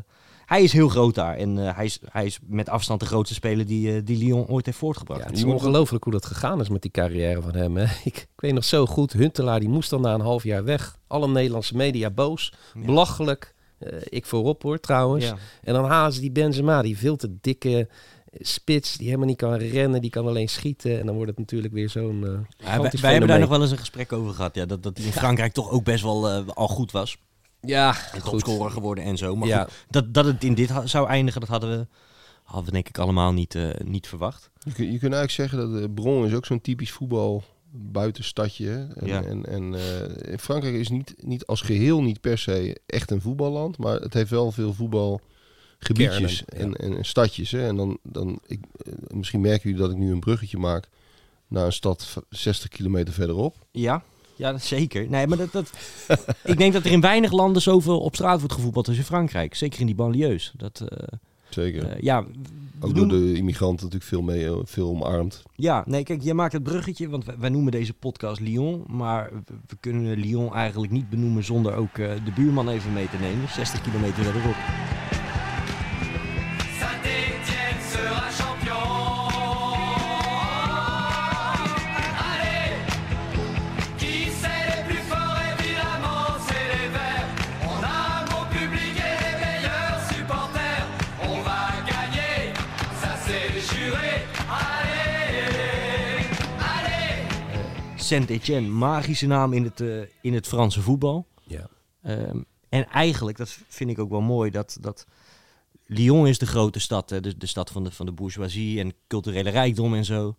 hij is heel groot daar. En eh, hij, is, hij is met afstand de grootste speler die, eh, die Lyon ooit heeft voortgebracht. Ja, het is ongelooflijk hoe dat gegaan is met die carrière van hem. Hè. Ik, ik weet nog zo goed, Huntelaar die moest dan na een half jaar weg. Alle Nederlandse media boos. Ja. Belachelijk. Eh, ik voorop hoor trouwens. Ja. En dan halen ze die Benzema, die veel te dikke spits, die helemaal niet kan rennen, die kan alleen schieten. En dan wordt het natuurlijk weer zo'n Ja, wij, hebben daar nog wel eens een gesprek over gehad. Ja, dat, dat hij in Frankrijk toch ook best wel eh, al goed was. Ja, En goed. topscorer geworden en zo. Maar Ja. goed, dat, dat het in dit zou eindigen, dat hadden we, hadden we denk ik allemaal niet, eh, niet verwacht. Je, kun- je kunt eigenlijk zeggen dat de Bron is ook zo'n typisch voetbal buitenstadje. En, Ja. en, en eh, in Frankrijk is niet, niet als geheel niet per se echt een voetballand, maar het heeft wel veel Kernen, ja. en, en, stadjes. Hè. En dan, dan ik, eh, misschien merken jullie dat ik nu een bruggetje maak naar een stad v- 60 kilometer verderop. Ja, ja dat zeker. Nee, maar dat, dat, ik denk dat er in weinig landen zoveel op straat wordt gevoetbald als in Frankrijk. Zeker in die banlieues. Dat, eh, Zeker. eh, ja, ook door de immigranten natuurlijk veel, mee, veel omarmd. Ja, nee, kijk, jij maakt het bruggetje, want wij, wij noemen deze podcast Lyon, maar we, kunnen Lyon eigenlijk niet benoemen zonder ook de buurman even mee te nemen, 60 kilometer verderop. Saint-Etienne, magische naam in het, eh, in het Franse voetbal. Ja. Ehm, en eigenlijk, dat vind ik ook wel mooi, dat, dat Lyon is de grote stad, hè, de, de stad van de, van de bourgeoisie en culturele rijkdom en zo.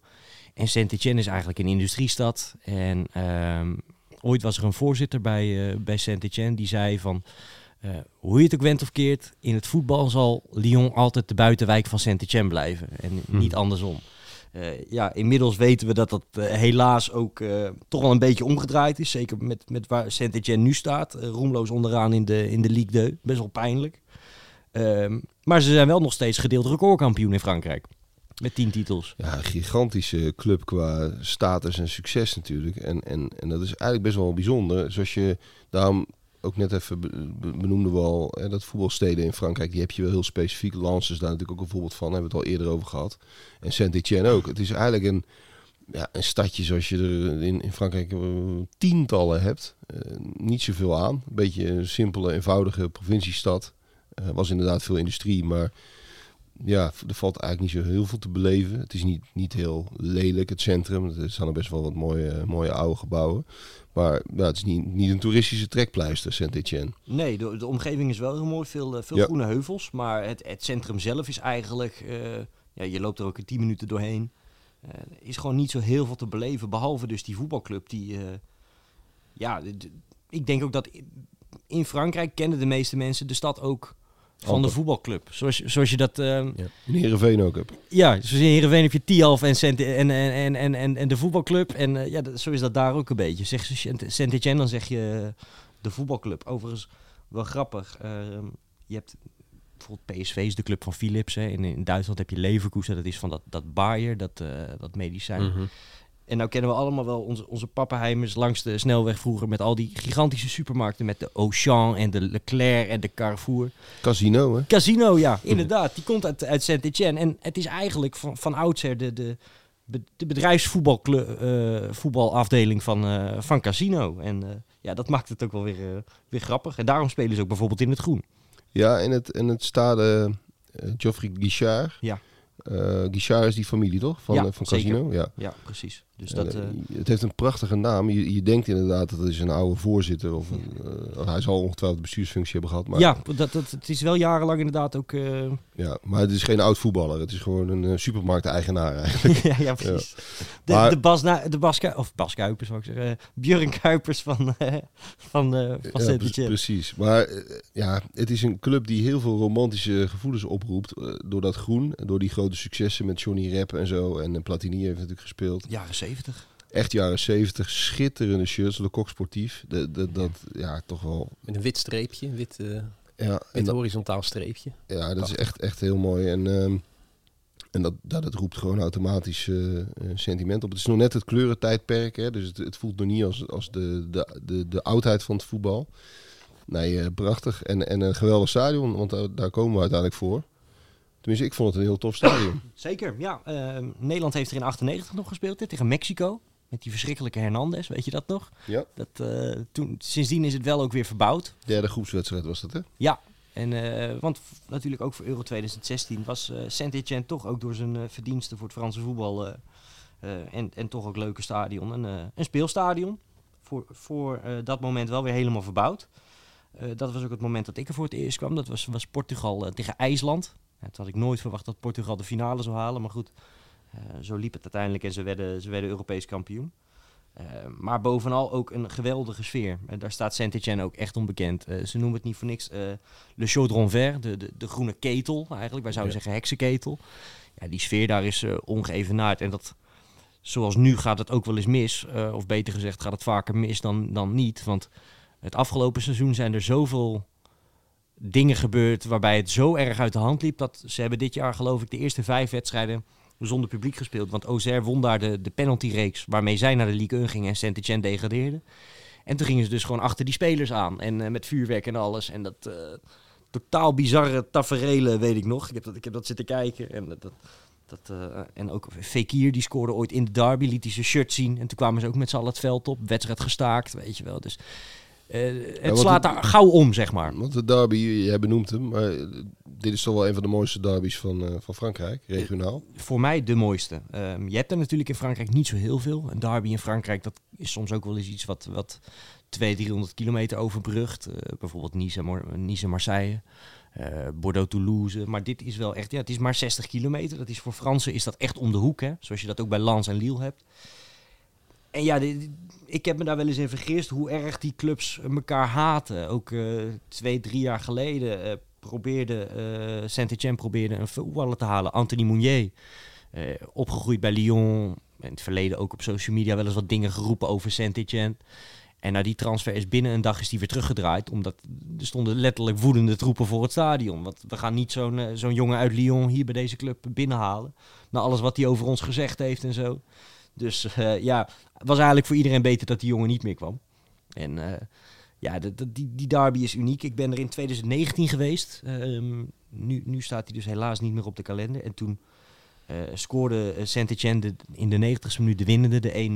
En Saint-Etienne is eigenlijk een industriestad. En ehm, ooit was er een voorzitter bij, eh, bij Saint-Etienne die zei van... eh, hoe je het ook went of keert, in het voetbal zal Lyon altijd de buitenwijk van Saint-Etienne blijven. En niet andersom. Eh, ja, inmiddels weten we dat dat eh, helaas ook eh, toch wel een beetje omgedraaid is. Zeker met, met waar Saint-Etienne nu staat. Roemloos onderaan in de, in de Ligue 2. Best wel pijnlijk. Ehm, maar ze zijn wel nog steeds gedeeld recordkampioen in Frankrijk. Met tien titels. Ja, een gigantische club qua status en succes natuurlijk. En, en, en dat is eigenlijk best wel bijzonder. Zoals je daarom ook net even be- be- benoemde we al, hè, dat voetbalsteden in Frankrijk, die heb je wel heel specifiek. Lens is daar natuurlijk ook een voorbeeld van, hebben we het al eerder over gehad. En Saint-Etienne ook. Het is eigenlijk een, ja, een stadje zoals je er in, Frankrijk eh, tientallen hebt. Eh, niet zoveel aan. Een beetje een simpele, eenvoudige provinciestad. Eh was inderdaad veel industrie, maar ja, er valt eigenlijk niet zo heel veel te beleven. Het is niet, niet heel lelijk, het centrum. Er staan er best wel wat mooie, mooie oude gebouwen. Maar ja, het is niet, niet een toeristische trekpleister, Saint-Etienne. Nee, de, de omgeving is wel heel mooi. Veel, eh, veel Ja. groene heuvels. Maar het, het centrum zelf is eigenlijk... eh, ja, je loopt er ook in 10 minuten doorheen. Er is gewoon niet zo heel veel te beleven. Behalve dus die voetbalclub die... ja, ik denk ook dat in- in Frankrijk kennen de meeste mensen de stad ook van de voetbalclub. Zoals, je- zoals je dat... eh, In Heerenveen ook heb. ja, zoals in Heerenveen heb je Tialf en, en, en, en, en, en, en de voetbalclub. En eh, ja, dat- zo is dat daar ook een beetje. Zeg ze Saint- Saint-Etienne, dan zeg je eh, de voetbalclub. Overigens, wel grappig. eh, je hebt bijvoorbeeld PSV is de club van Philips. Hè. In, in Duitsland heb je Leverkusen, dat is van dat, dat Bayer, dat, dat medicijn. Mhm. En nou kennen we allemaal wel onze, onze pappenheimers langs de snelweg vroeger met al die gigantische supermarkten met de Auchan en de Leclerc en de Carrefour. Casino, hè? Casino, ja, inderdaad. Die komt uit, uit Saint-Etienne. En het is eigenlijk van, van oudsher de, de, de bedrijfsvoetbalafdeling van, eh, van Casino. En eh, ja, dat maakt het ook wel weer, eh, weer grappig. En daarom spelen ze ook bijvoorbeeld in het groen. Ja, en het, en het stade eh Geoffrey Guichard. Ja. Eh, Guichard is die familie, toch? Van, Ja, eh, van zeker. Casino, ja. Ja, precies. Dus dat. Eh, eh, het heeft een prachtige naam. Je, denkt inderdaad dat het is een oude voorzitter. Of een, eh, hij zal ongetwijfeld bestuursfunctie hebben gehad. Maar... Ja, dat, dat, het is wel jarenlang inderdaad ook... Ja, maar het is geen oud voetballer. Het is gewoon een supermarkteigenaar eigenlijk. ja, ja, precies. De, maar... de, Bas, de of Bas Kuipers, zou ik zeggen. Björn Kuipers van, van, van ja, Precies. Maar ja, het is een club die heel veel romantische gevoelens oproept. door dat groen, door die grote successen met Johnny Rep en zo. En Platini heeft natuurlijk gespeeld. Ja, zeker. 70. Echt jaren 70, schitterende shirts, Le Sportief. De, de, dat, ja, toch wel... Met een wit streepje, wit, eh, ja, wit horizontaal streepje. Ja, dat is echt, echt heel mooi. En, ehm, en dat, dat, roept gewoon automatisch eh, sentiment op. Het is nog net het kleurentijdperk, hè, dus het, het, voelt nog niet als, als de, de, de, de oudheid van het voetbal. Nee, eh, prachtig. En, en een geweldig stadion, want daar komen we uiteindelijk voor. Tenminste, ik vond het een heel tof stadion. Zeker, ja. Eh, Nederland heeft er in 98 nog gespeeld, hè, tegen Mexico. Met die verschrikkelijke Hernandez, weet je dat nog? Ja. Dat, eh, toen, sindsdien is het wel ook weer verbouwd. Derde groepswedstrijd was dat, hè? Ja, en, eh, want natuurlijk ook voor Euro 2016 was eh Saint-Etienne toch ook door zijn verdiensten voor het Franse voetbal... en, en toch ook leuke stadion, een, een speelstadion. Voor, voor dat moment wel weer helemaal verbouwd. Dat was ook het moment dat ik er voor het eerst kwam. Dat was, was Portugal tegen IJsland. Ja, toen had ik nooit verwacht dat Portugal de finale zou halen. Maar goed, eh, zo liep het uiteindelijk en ze werden, ze werden Europees kampioen. Eh, maar bovenal ook een geweldige sfeer. En daar staat Saint-Etienne ook echt onbekend. Eh, ze noemen het niet voor niks eh, Le Chaudron Vert, de, de, de groene ketel eigenlijk. Wij zouden Ja. zeggen heksenketel. Ja, die sfeer daar is eh, ongeëvenaard. En dat, zoals nu gaat het ook wel eens mis. eh, of beter gezegd gaat het vaker mis dan, dan niet. Want het afgelopen seizoen zijn er zoveel dingen gebeurd waarbij het zo erg uit de hand liep. Dat ze hebben dit jaar geloof ik de eerste vijf wedstrijden zonder publiek gespeeld. Want Auxerre won daar de, de penaltyreeks waarmee zij naar de Ligue 1 gingen en Saint-Etienne degradeerde. En toen gingen ze dus gewoon achter die spelers aan. En eh, met vuurwerk en alles. En dat eh, totaal bizarre taferelen weet ik nog. Ik heb dat, ik heb dat zitten kijken. En, dat, dat, eh, en ook Fekir, die scoorde ooit in de derby, liet hij zijn shirt zien. En toen kwamen ze ook met z'n allen het veld op. Wedstrijd gestaakt, weet je wel. Dus het want slaat het- daar gauw om, zeg maar. Want de derby, jij benoemt hem. Maar eh, dit is toch wel een van de mooiste derbies van, eh, van Frankrijk, regionaal. voor mij de mooiste. Ehm, je hebt er natuurlijk in Frankrijk niet zo heel veel. Een derby in Frankrijk, dat is soms ook wel eens iets wat, wat 200, 300 kilometer overbrugt. Eh, bijvoorbeeld Nice, en Mar- Nice Marseille. eh, Bordeaux-Toulouse. Maar dit is wel echt, ja, het is maar 60 kilometer. Dat is voor Fransen is dat echt om de hoek, hè? Zoals je dat ook bij Lens en Lille hebt. En ja, ik heb me daar wel eens in vergist hoe erg die clubs elkaar haten. Ook eh, twee, drie jaar geleden eh, probeerde eh Saint-Etienne probeerde een voetballer te halen. Anthony Mounier, opgegroeid bij Lyon. In het verleden ook op social media wel eens wat dingen geroepen over Saint-Etienne. En na die transfer is binnen een dag is die weer teruggedraaid. Omdat er stonden letterlijk woedende troepen voor het stadion. Want we gaan niet zo'n zo'n jongen uit Lyon hier bij deze club binnenhalen. Na alles wat hij over ons gezegd heeft en zo. Dus eh, ja, het was eigenlijk voor iedereen beter dat die jongen niet meer kwam. En eh, ja, de, de- die, die derby is uniek. Ik ben er in 2019 geweest. Ehm, nu, nu staat hij dus helaas niet meer op de kalender. En toen eh, scoorde eh, Saint-Etienne in de 90ste minuut de winnende, de 1-0. Eh,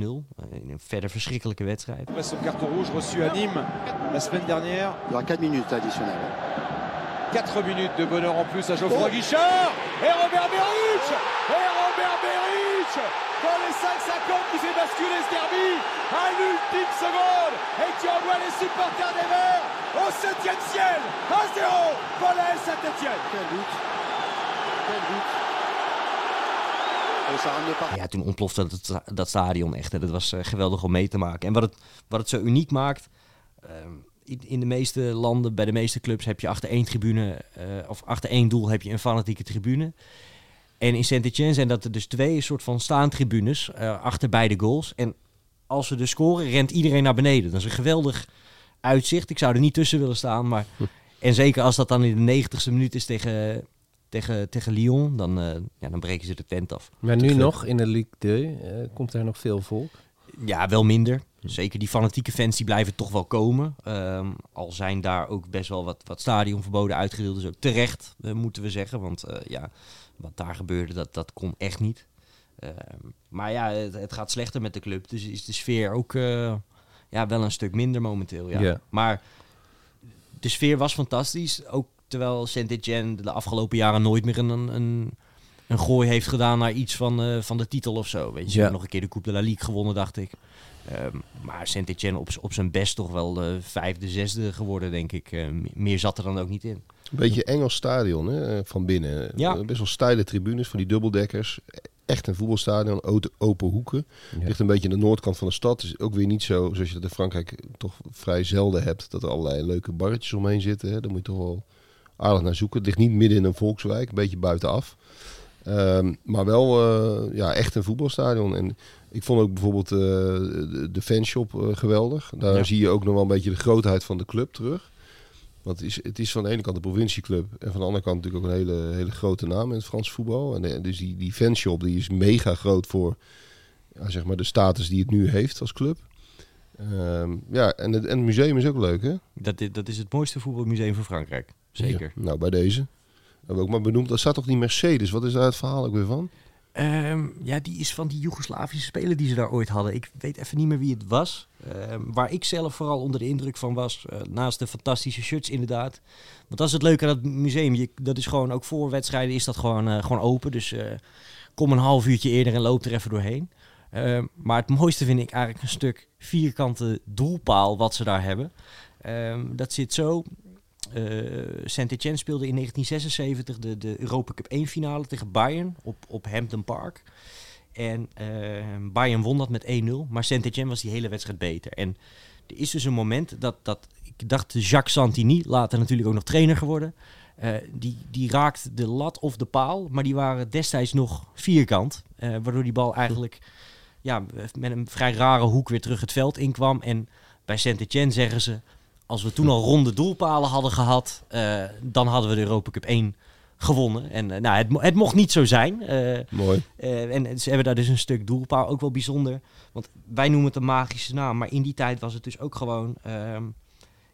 in een verder verschrikkelijke wedstrijd. Après son carton rouge reçu à Nîmes la semaine dernière. Il y aura 4 minutes additionnelles. 4 minutes de bonheur en plus à Geoffroy Guichard. Et Robert Berich Et Robert Berich Dans les 5 secondes qui fait basculer ce derby à l'ultime seconde et qui envoie les supporters des Verts au 7 ciel à 0 pour la Saint-Etienne. Quel but Quel but pas. Ja, toen ontplofte dat, dat stadion echt. hè. Dat was eh, geweldig om mee te maken. En wat het, wat het zo uniek maakt... ehm, in, in de meeste landen, bij de meeste clubs... heb je achter één tribune... eh, of achter één doel heb je een fanatieke tribune. En in Saint-Etienne zijn dat er dus twee soort van staantribunes... eh, achter beide goals. En als ze dus scoren, rent iedereen naar beneden. Dat is een geweldig uitzicht. Ik zou er niet tussen willen staan, maar... En zeker als dat dan in de 90ste minuut is tegen, tegen, tegen Lyon, dan, eh, ja, dan breken ze de tent af. Maar nu gek. nog in de Ligue 2 eh, komt daar nog veel volk. Ja, wel minder. Zeker die fanatieke fans die blijven toch wel komen. Ehm, al zijn daar ook best wel wat, wat stadionverboden uitgedeeld. Dus ook terecht, eh, moeten we zeggen. Want eh, ja, wat daar gebeurde, dat, dat kon echt niet. Ehm, maar ja, het, het gaat slechter met de club. Dus is de sfeer ook eh, ja, wel een stuk minder momenteel. Ja. Maar de sfeer was fantastisch. Ook terwijl Saint-Etienne de afgelopen jaren nooit meer een, een, een gooi heeft gedaan naar iets van, van de titel of zo. Weet je, Ja. nog een keer de Coupe de la Ligue gewonnen, dacht ik. Ehm, maar Saint-Etienne op, op zijn best toch wel de vijfde, zesde geworden, denk ik. Eh, me- meer zat er dan ook niet in. Een beetje Engels stadion hè, eh, van binnen. Ja. Eh, Best wel steile tribunes van die dubbeldekkers. Echt een voetbalstadion, open, hoeken. Ja. Ligt een beetje aan de noordkant van de stad. Dus ook weer niet zo, zoals je dat in Frankrijk toch vrij zelden hebt, dat er allerlei leuke barretjes omheen zitten. Hè. Daar moet je toch wel aardig naar zoeken. Het ligt niet midden in een volkswijk, een beetje buitenaf. Ehm, maar wel eh, ja, echt een voetbalstadion. En ik vond ook bijvoorbeeld eh, de, fanshop eh, geweldig. Daar Ja. zie je ook nog wel een beetje de grootheid van de club terug. Want het is, het is van de ene kant een provincieclub en van de andere kant natuurlijk ook een hele, hele grote naam in het Frans voetbal. En eh, dus die, die fanshop die is mega groot voor ja, zeg maar de status die het nu heeft als club. Ehm, ja, en het, en het museum is ook leuk, hè? Dat, dat is het mooiste voetbalmuseum van Frankrijk. Zeker. Ja, nou, bij deze. Hebben we ook maar benoemd. Daar staat toch die Mercedes? Wat is daar het verhaal ook weer van? Ehm, ja, die is van die Joegoslavische speler die ze daar ooit hadden. Ik weet even niet meer wie het was. Ehm, waar ik zelf vooral onder de indruk van was. eh, naast de fantastische shirts inderdaad. Want dat is het leuke aan dat museum. Je, dat is gewoon ook voor wedstrijden is dat gewoon, eh, gewoon open. Dus eh, kom een half uurtje eerder en loop er even doorheen. Ehm, maar het mooiste vind ik eigenlijk een stuk vierkante doelpaal wat ze daar hebben. Dat zit zo. Eh Saint-Etienne speelde in 1976 de, de Europa Cup 1 finale tegen Bayern op, op Hampden Park. En eh, Bayern won dat met 1-0, maar Saint-Etienne was die hele wedstrijd beter. En er is dus een moment dat, dat ik dacht Jacques Santini, later natuurlijk ook nog trainer geworden, eh, die, die raakt de lat of de paal, maar die waren destijds nog vierkant. eh, waardoor die bal eigenlijk ja, met een vrij rare hoek weer terug het veld inkwam. En bij Saint-Etienne zeggen ze, als we toen al ronde doelpalen hadden gehad, eh, dan hadden we de Europa Cup 1 gewonnen. En eh, nou, het, mo- het mocht niet zo zijn. Eh, Mooi. en ze hebben daar dus een stuk doelpaal, ook wel bijzonder. Want wij noemen het een magische naam, maar in die tijd was het dus ook gewoon ehm,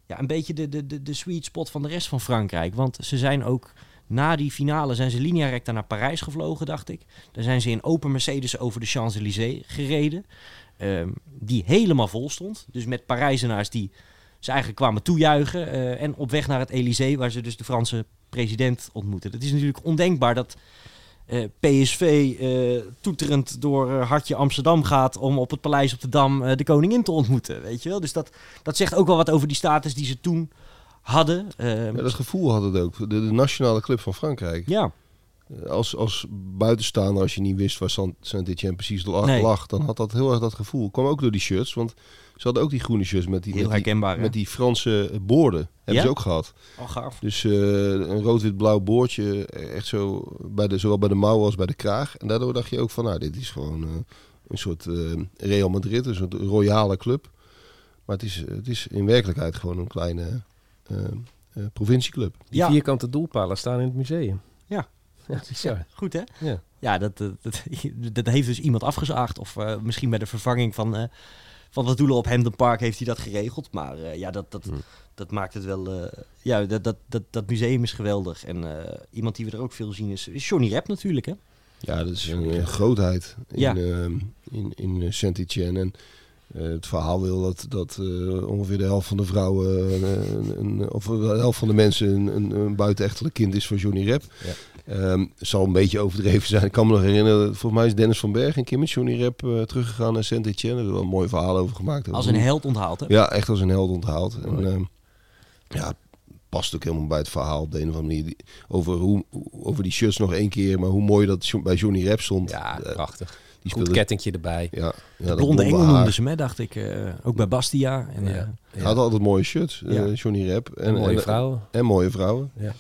ja, een beetje de, de, de, de sweet spot van de rest van Frankrijk. Want ze zijn ook na die finale zijn ze linea recta naar Parijs gevlogen, dacht ik. Daar zijn ze in open Mercedes over de Champs-Élysées gereden. ehm, die helemaal vol stond. Dus met Parijzenaars die ze eigenlijk kwamen toejuichen. eh, en op weg naar het Élysée, waar ze dus de Franse president ontmoeten. Het is natuurlijk ondenkbaar dat eh, PSV eh, toeterend door Hartje Amsterdam gaat om op het paleis op de Dam de koningin te ontmoeten. Weet je wel? Dus dat, dat zegt ook wel wat over die status die ze toen hadden. Ja, dat gevoel had het ook. De, de nationale club van Frankrijk. ja, Als, als buitenstaander, als je niet wist waar Saint-Etienne precies lag, Nee. lag, dan had dat heel erg dat gevoel. Kwam ook door die shirts, want ze hadden ook die groene shirts met die, heel met die, met die Franse boorden. Hebben Ja? ze ook gehad. Oh, gaaf. Dus eh, een rood-wit-blauw boordje, echt zo, bij de, zowel bij de mouwen als bij de kraag. En daardoor dacht je ook van, nou, dit is gewoon eh, een soort eh, Real Madrid, een soort royale club. Maar het is, het is in werkelijkheid gewoon een kleine eh, eh, provincieclub. Die Ja. vierkante doelpalen staan in het museum. Ja. Ja, bizar. Goed hè? Ja. Ja, dat, dat, dat, dat heeft dus iemand afgezaagd. Of eh, misschien bij de vervanging van, eh van wat doelen op Hampden Park heeft hij dat geregeld. Maar eh, ja, dat, dat, Hmm. dat maakt het wel... eh, ja, dat, dat, dat, dat museum is geweldig. En eh, iemand die we er ook veel zien is, is Johnny Rep natuurlijk hè? Ja, dat is een, grootheid in, Ja. ehm, in, in eh, Saint-Etienne. En eh, het verhaal wil dat, dat eh, ongeveer de helft van de vrouwen, een, een- of de helft van de mensen een, een, een buitenechtelijk kind is van Johnny Rep. Ja. Ehm, het zal een beetje overdreven zijn. Ik kan me nog herinneren, volgens mij is Dennis van Berg een keer met Johnny Rep eh, teruggegaan naar Saint-Etienne. Er is wel een mooi verhaal over gemaakt. Als een held onthaald hè? Ja, echt als een held onthaald. En, ehm, ja, past ook helemaal bij het verhaal op de een of andere manier. Die- Over, hoe, over die shirts nog één keer, maar hoe mooi dat bij Johnny Rep stond. Ja, Eh, prachtig. die Goed speelde, kettingje erbij. ja, ja, De blonde engel noemden ze dacht ik. eh, ook bij Bastia. En, Ja. Hij had altijd mooie shirts. Johnny Rep. En mooie vrouwen. En mooie vrouwen. Ja.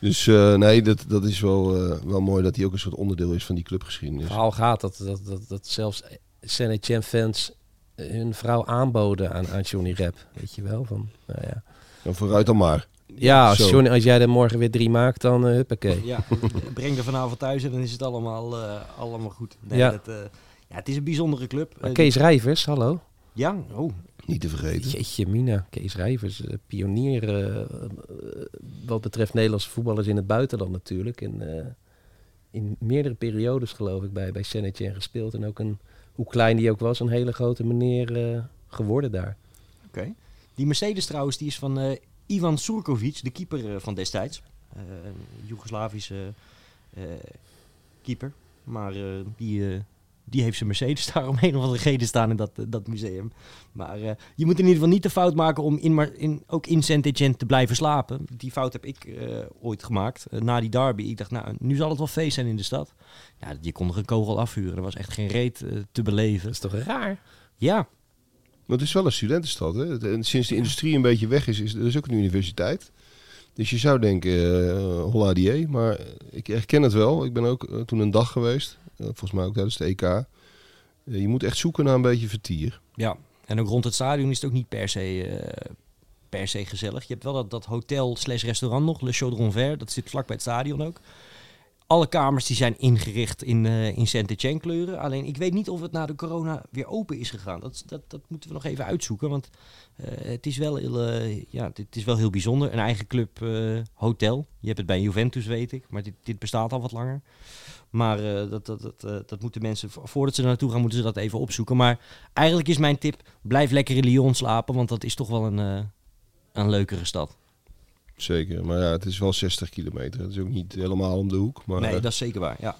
Dus eh, nee, dat, dat is wel, eh, wel mooi dat hij ook een soort onderdeel is van die clubgeschiedenis. Het verhaal gaat dat, dat, dat, dat zelfs Saint fans hun vrouw aanboden aan, aan Johnny Rep. Weet je wel? Van, nou ja. Nou, vooruit dan maar. Ja, als. Johnny- als jij er morgen weer drie maakt, dan uh, huppakee. Ja, breng er vanavond thuis en dan is het allemaal, eh, allemaal goed. Nee, Ja. dat, eh, ja, het is een bijzondere club. Maar Kees Rijvers, hallo. Ja, oh, Niet te vergeten. Jeetje mina, Kees Rijvers, eh, pionier eh, eh, wat betreft Nederlandse voetballers in het buitenland natuurlijk. In, eh, in meerdere periodes geloof ik bij, bij Senetje gespeeld. En ook een, hoe klein die ook was, een hele grote meneer eh, geworden daar. oké. Die Mercedes trouwens, die is van eh, Ivan Surkovic, de keeper van destijds. Eh, een Joegoslavische eh, keeper. Maar eh, die, die heeft zijn Mercedes daar om een of andere reden staan in dat, eh, dat museum. Maar eh, je moet in ieder geval niet de fout maken om in, maar in, ook in Saint-Etienne te blijven slapen. Die fout heb ik eh, ooit gemaakt, na die derby. Ik dacht, nou, nu zal het wel feest zijn in de stad. Ja, je kon er een kogel afvuren. Er was echt geen reet te beleven. Dat is toch raar? Ja, Maar het is wel een studentenstad. Hè? En sinds de industrie een beetje weg is, is er is ook een universiteit. Dus je zou denken, uh, die, maar ik herken het wel. Ik ben ook eh, toen een dag geweest, eh, volgens mij ook tijdens de EK. Je moet echt zoeken naar een beetje vertier. Ja, en ook rond het stadion is het ook niet per se, per se gezellig. Je hebt wel dat, dat hotel slash restaurant nog, Le Chaudron Vert. Dat zit vlak bij het stadion ook. Alle kamers die zijn ingericht in, eh in Saint-Etienne kleuren. Alleen ik weet niet of het na de corona weer open is gegaan. Dat, dat, dat moeten we nog even uitzoeken. Want eh, het, is wel heel, eh, ja, het is wel heel bijzonder. Een eigen club hotel. Je hebt het bij Juventus, weet ik. Maar dit, dit bestaat al wat langer. Maar dat, dat, dat, dat moeten mensen, vo- voordat ze er naartoe gaan, moeten ze dat even opzoeken. Maar eigenlijk is mijn tip, blijf lekker in Lyon slapen. Want dat is toch wel een, een leukere stad. Zeker, maar ja, het is wel 60 kilometer. Het is ook niet helemaal om de hoek. Maar nee, eh, dat is zeker waar, ja.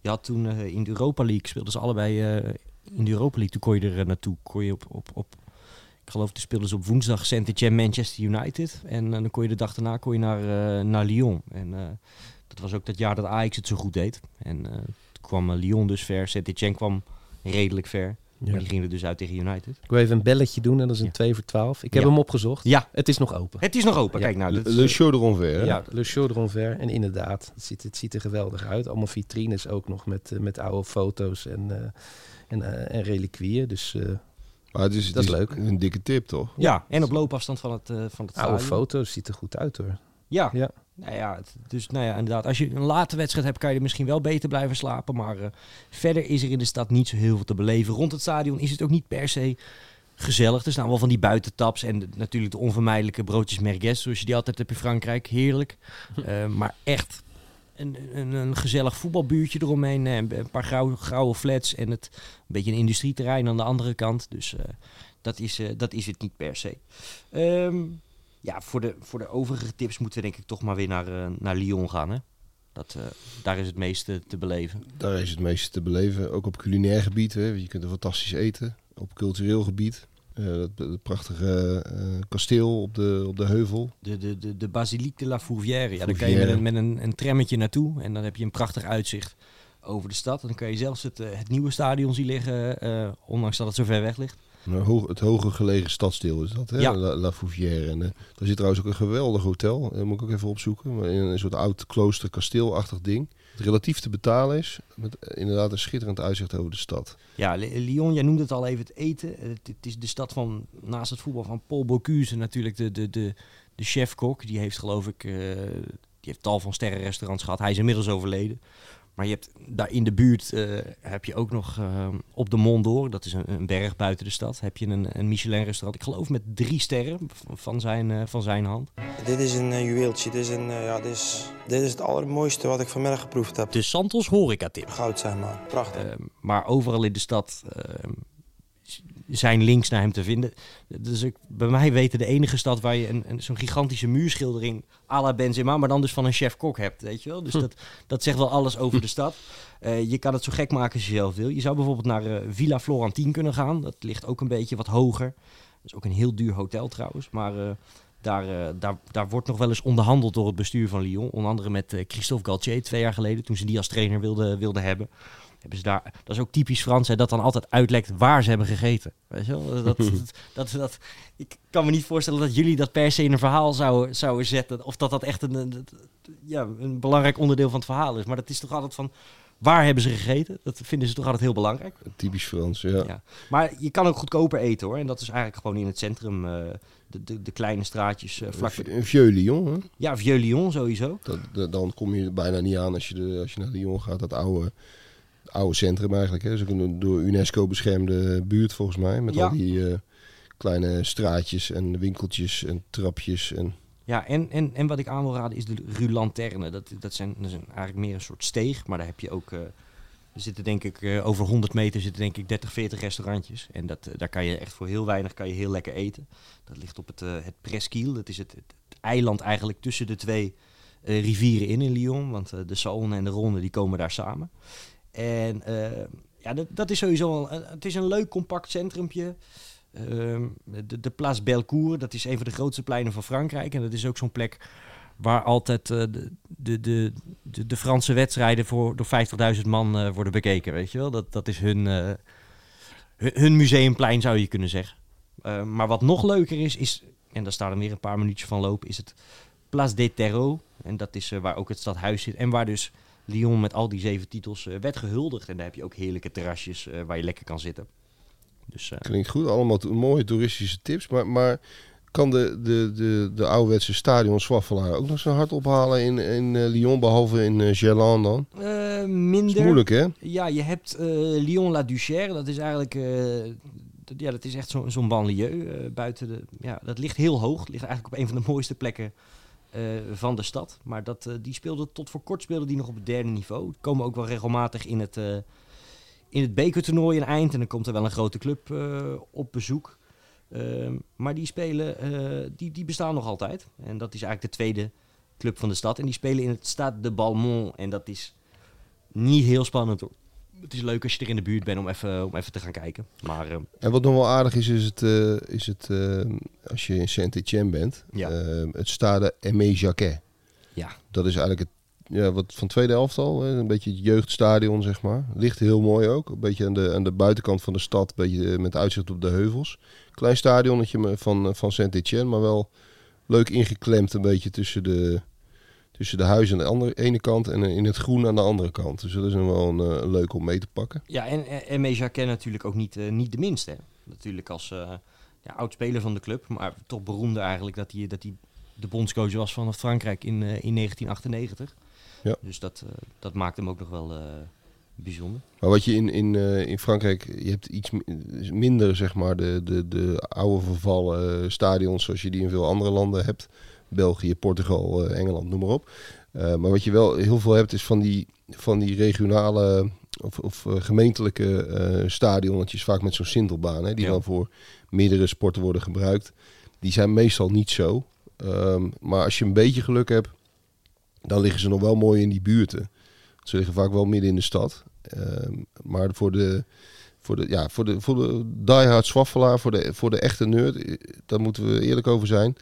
Je had toen eh, in de Europa League, speelden ze allebei eh, in de Europa League. Toen kon je er naartoe, kon je op, op, op ik geloof, toen speelden ze op woensdag Saint-Etienne Manchester United. En dan kon je de dag daarna kon je naar, naar Lyon. En dat was ook dat jaar dat Ajax het zo goed deed. En toen kwam Lyon dus ver, Saint-Etienne kwam redelijk ver. Ja. Maar die gingen er dus uit tegen United. Ik wil even een belletje doen en dat is een Ja. 2 voor 12. Ik heb Ja. hem opgezocht. Ja, Het is nog open. het is nog open. Ja. Kijk nou, is, Le Chaudron Vert. hè? Ja, Le Chaudron Vert. En inderdaad, het ziet, het ziet er geweldig uit. Allemaal vitrines ook nog met, eh, met oude foto's en, eh, en, eh, en reliquieën. Dus eh, Maar het is, het Dat is leuk. Een dikke tip, toch? ja, en op loopafstand van het, van het oude foto's ziet er goed uit hoor. Ja. Ja. Nou ja, dus nou ja, inderdaad. Als je een late wedstrijd hebt, kan je er misschien wel beter blijven slapen. Maar eh, verder is er in de stad niet zo heel veel te beleven. Rond het stadion is het ook niet per se gezellig. Er staan wel van die buitentaps en de- natuurlijk de onvermijdelijke broodjes merguez, zoals je die altijd hebt in Frankrijk. Heerlijk. Eh, maar echt een, een, een gezellig voetbalbuurtje eromheen. eh, Een, paar grauwe, grauwe flats en het, een beetje een industrieterrein aan de andere kant. Dus dat, is, dat is het niet per se. Ehm, ja, voor de, voor de overige tips moeten we denk ik toch maar weer naar, eh, naar Lyon gaan. Hè? Dat, eh, daar is het meeste te beleven. Daar is het meeste te beleven. Ook op culinair gebied. Hè. Je kunt er fantastisch eten. Op cultureel gebied. Eh, dat, dat prachtige eh, kasteel op de, op de heuvel. De, de, de, de Basilique de la Fourvière. Ja, daar kan je met, een, met een, een trammetje naartoe. En dan heb je een prachtig uitzicht over de stad. En dan kan je zelfs het, eh, het nieuwe stadion zien liggen. eh, ondanks dat het zo ver weg ligt. Hoog, het hoger gelegen stadsdeel is dat, hè? Ja. La, La Fouvière. En eh, daar zit trouwens ook een geweldig hotel. Dat moet ik ook even opzoeken. Maar in een soort oud klooster kasteelachtig ding. Het relatief te betalen is. Met eh, inderdaad een schitterend uitzicht over de stad. Ja, Lyon, jij noemde het al even, het eten. Eh, Het, het is de stad van, naast het voetbal, van Paul Bocuse. Natuurlijk de, de, de, de chef-kok. Die heeft geloof ik, eh, die heeft tal van sterrenrestaurants gehad. Hij is inmiddels overleden. Maar je hebt daar in de buurt, eh, heb je ook nog eh, op de Mont d'Or, dat is een, een berg buiten de stad, heb je een, een Michelin-restaurant. Ik geloof met drie sterren van zijn, eh, van zijn hand. Dit is een eh, juweeltje. Dit is, een, ja, dit, is, dit is het allermooiste wat ik vanmiddag geproefd heb. De Santos horeca-tip. Goud, zeg maar. Prachtig. Eh, maar overal in de stad eh, zijn links naar hem te vinden. Dus ik, bij mij weten de enige stad waar je een, een, zo'n gigantische muurschildering à la Benzema, maar dan dus van een chef-kok hebt, weet je wel. Dus dat, dat zegt wel alles over de stad. Eh, je kan het zo gek maken als je zelf wil. Je zou bijvoorbeeld naar eh, Villa Florentine kunnen gaan. Dat ligt ook een beetje wat hoger. Dat is ook een heel duur hotel trouwens, maar... eh, daar, daar, daar wordt nog wel eens onderhandeld door het bestuur van Lyon. Onder andere met Christophe Galtier twee jaar geleden, toen ze die als trainer wilden wilde hebben hebben ze daar, dat is ook typisch Frans, hè, dat dan altijd uitlekt waar ze hebben gegeten. Weet je wel? Dat, dat, dat, dat, ik kan me niet voorstellen dat jullie dat per se in een verhaal zouden, zouden zetten. Of dat dat echt een, een- ja, een belangrijk onderdeel van het verhaal is. Maar dat is toch altijd van Waar hebben ze gegeten? Dat vinden ze toch altijd heel belangrijk. Typisch Frans, ja. Ja. Maar je kan ook goedkoper eten hoor. En dat is eigenlijk gewoon in het centrum. eh, de, de, de kleine straatjes eh, vlak. Een Vieux Lyon, hè? Ja, Vieux-Lyon sowieso. Dat, dat- dan kom je er bijna niet aan als je, de, als je naar Lyon gaat. Dat oude, oude centrum eigenlijk. Hè. Ook een door UNESCO beschermde buurt volgens mij. Met Ja. al die eh, kleine straatjes en winkeltjes en trapjes. En, Ja, en, en, en wat ik aan wil raden is de Rue Lanterne. Dat, dat, zijn, dat een- eigenlijk meer een soort steeg. Maar daar heb je ook... eh, er zitten denk ik eh, over 100 meter zitten denk ik 30, 40 restaurantjes. En dat, daar kan je echt voor heel weinig kan je heel lekker eten. Dat ligt op het, het Presqu'île. Dat is het, het, het eiland eigenlijk tussen de twee rivieren in in Lyon. Want de Saône en de Ronde die komen daar samen. En eh, ja, dat, dat is sowieso een- het is een leuk compact centrumpje. Ehm, de, de Place Bellecour, dat is een van de grootste pleinen van Frankrijk. En dat is ook zo'n plek waar altijd eh, de, de, de, de, Franse wedstrijden voor, door 50.000 man eh, worden bekeken. Weet je wel? Dat, dat is hun, eh, hun, museumplein, zou je kunnen zeggen. Eh, maar wat nog leuker is, is, en daar staan er weer een paar minuutjes van lopen, is het Place des Terreaux. En dat is waar ook het stadhuis zit. En waar dus Lyon met al die zeven titels eh, werd gehuldigd. En daar heb je ook heerlijke terrasjes eh, waar je lekker kan zitten. Dus eh, klinkt goed, allemaal mooie toeristische tips. Maar, maar kan de, de, de, de ouderwetse stadion Zwaffelaar ook nog zijn hart ophalen in, in Lyon, behalve in eh Gerland dan? Dat minder. is moeilijk, hè? Ja, je hebt eh, Lyon-la-Duchère. Dat is eigenlijk... dat, ja, dat is echt zo'n zo'n banlieue buiten de... Ja, dat ligt heel hoog. Het ligt eigenlijk op een van de mooiste plekken van de stad. Maar dat, eh, die speelde tot voor kort speelde die nog op het derde niveau. Komen ook wel regelmatig in het, eh, in het bekertoernooi in eind. En dan komt er wel een grote club eh, op bezoek. Ehm, maar die spelen, eh, die, die bestaan nog altijd. En dat is eigenlijk de tweede club van de stad. En die spelen in het Stade de Balmont. En dat is niet heel spannend hoor. Het is leuk als je er in de buurt bent om even, om even te gaan kijken. Maar eh, En wat nog wel aardig is, is het, eh, is het eh, als je in Saint-Etienne bent, Ja. eh, het Stade Aimé Jacquet. ja, Dat is eigenlijk het, ja, wat van tweede elftal, hè, een beetje het jeugdstadion, zeg maar. Ligt heel mooi ook, een beetje aan de, aan de buitenkant van de stad, een beetje eh, met uitzicht op de heuvels. Klein stadionnetje van, van Saint-Etienne, maar wel leuk ingeklemd een beetje tussen de, tussen de huizen aan de andere, ene kant en eh, in het groen aan de andere kant. Dus dat is wel een, eh, leuk om mee te pakken. ja en, en, en Meja Ken natuurlijk ook niet, eh, niet de minste. Hè. Natuurlijk als eh, ja, oud-speler van de club. Maar toch beroemde eigenlijk dat hij, dat hij de bondscoach was van Frankrijk in, eh, in 1998. Ja. Dus dat, eh, dat maakt hem ook nog wel eh, bijzonder. Maar wat je in, in, eh, in Frankrijk, je hebt iets mi- minder, zeg maar, de, de, de oude vervallen eh, stadions zoals je die in veel andere landen hebt. België, Portugal, eh, Engeland, noem maar op. Eh, maar wat je wel heel veel hebt, is van die, van die regionale of, of eh, gemeentelijke stadionnetjes, vaak met zo'n sintelbaan, hè, die Ja. dan voor meerdere sporten worden gebruikt. Die zijn meestal niet zo. Ehm, maar als je een beetje geluk hebt, dan liggen ze nog wel mooi in die buurten. Ze liggen vaak wel midden in de stad. Ehm, maar voor de, voor de, ja, voor de, voor de diehard Zwaffelaar, voor de, voor de echte nerd, daar moeten we eerlijk over zijn,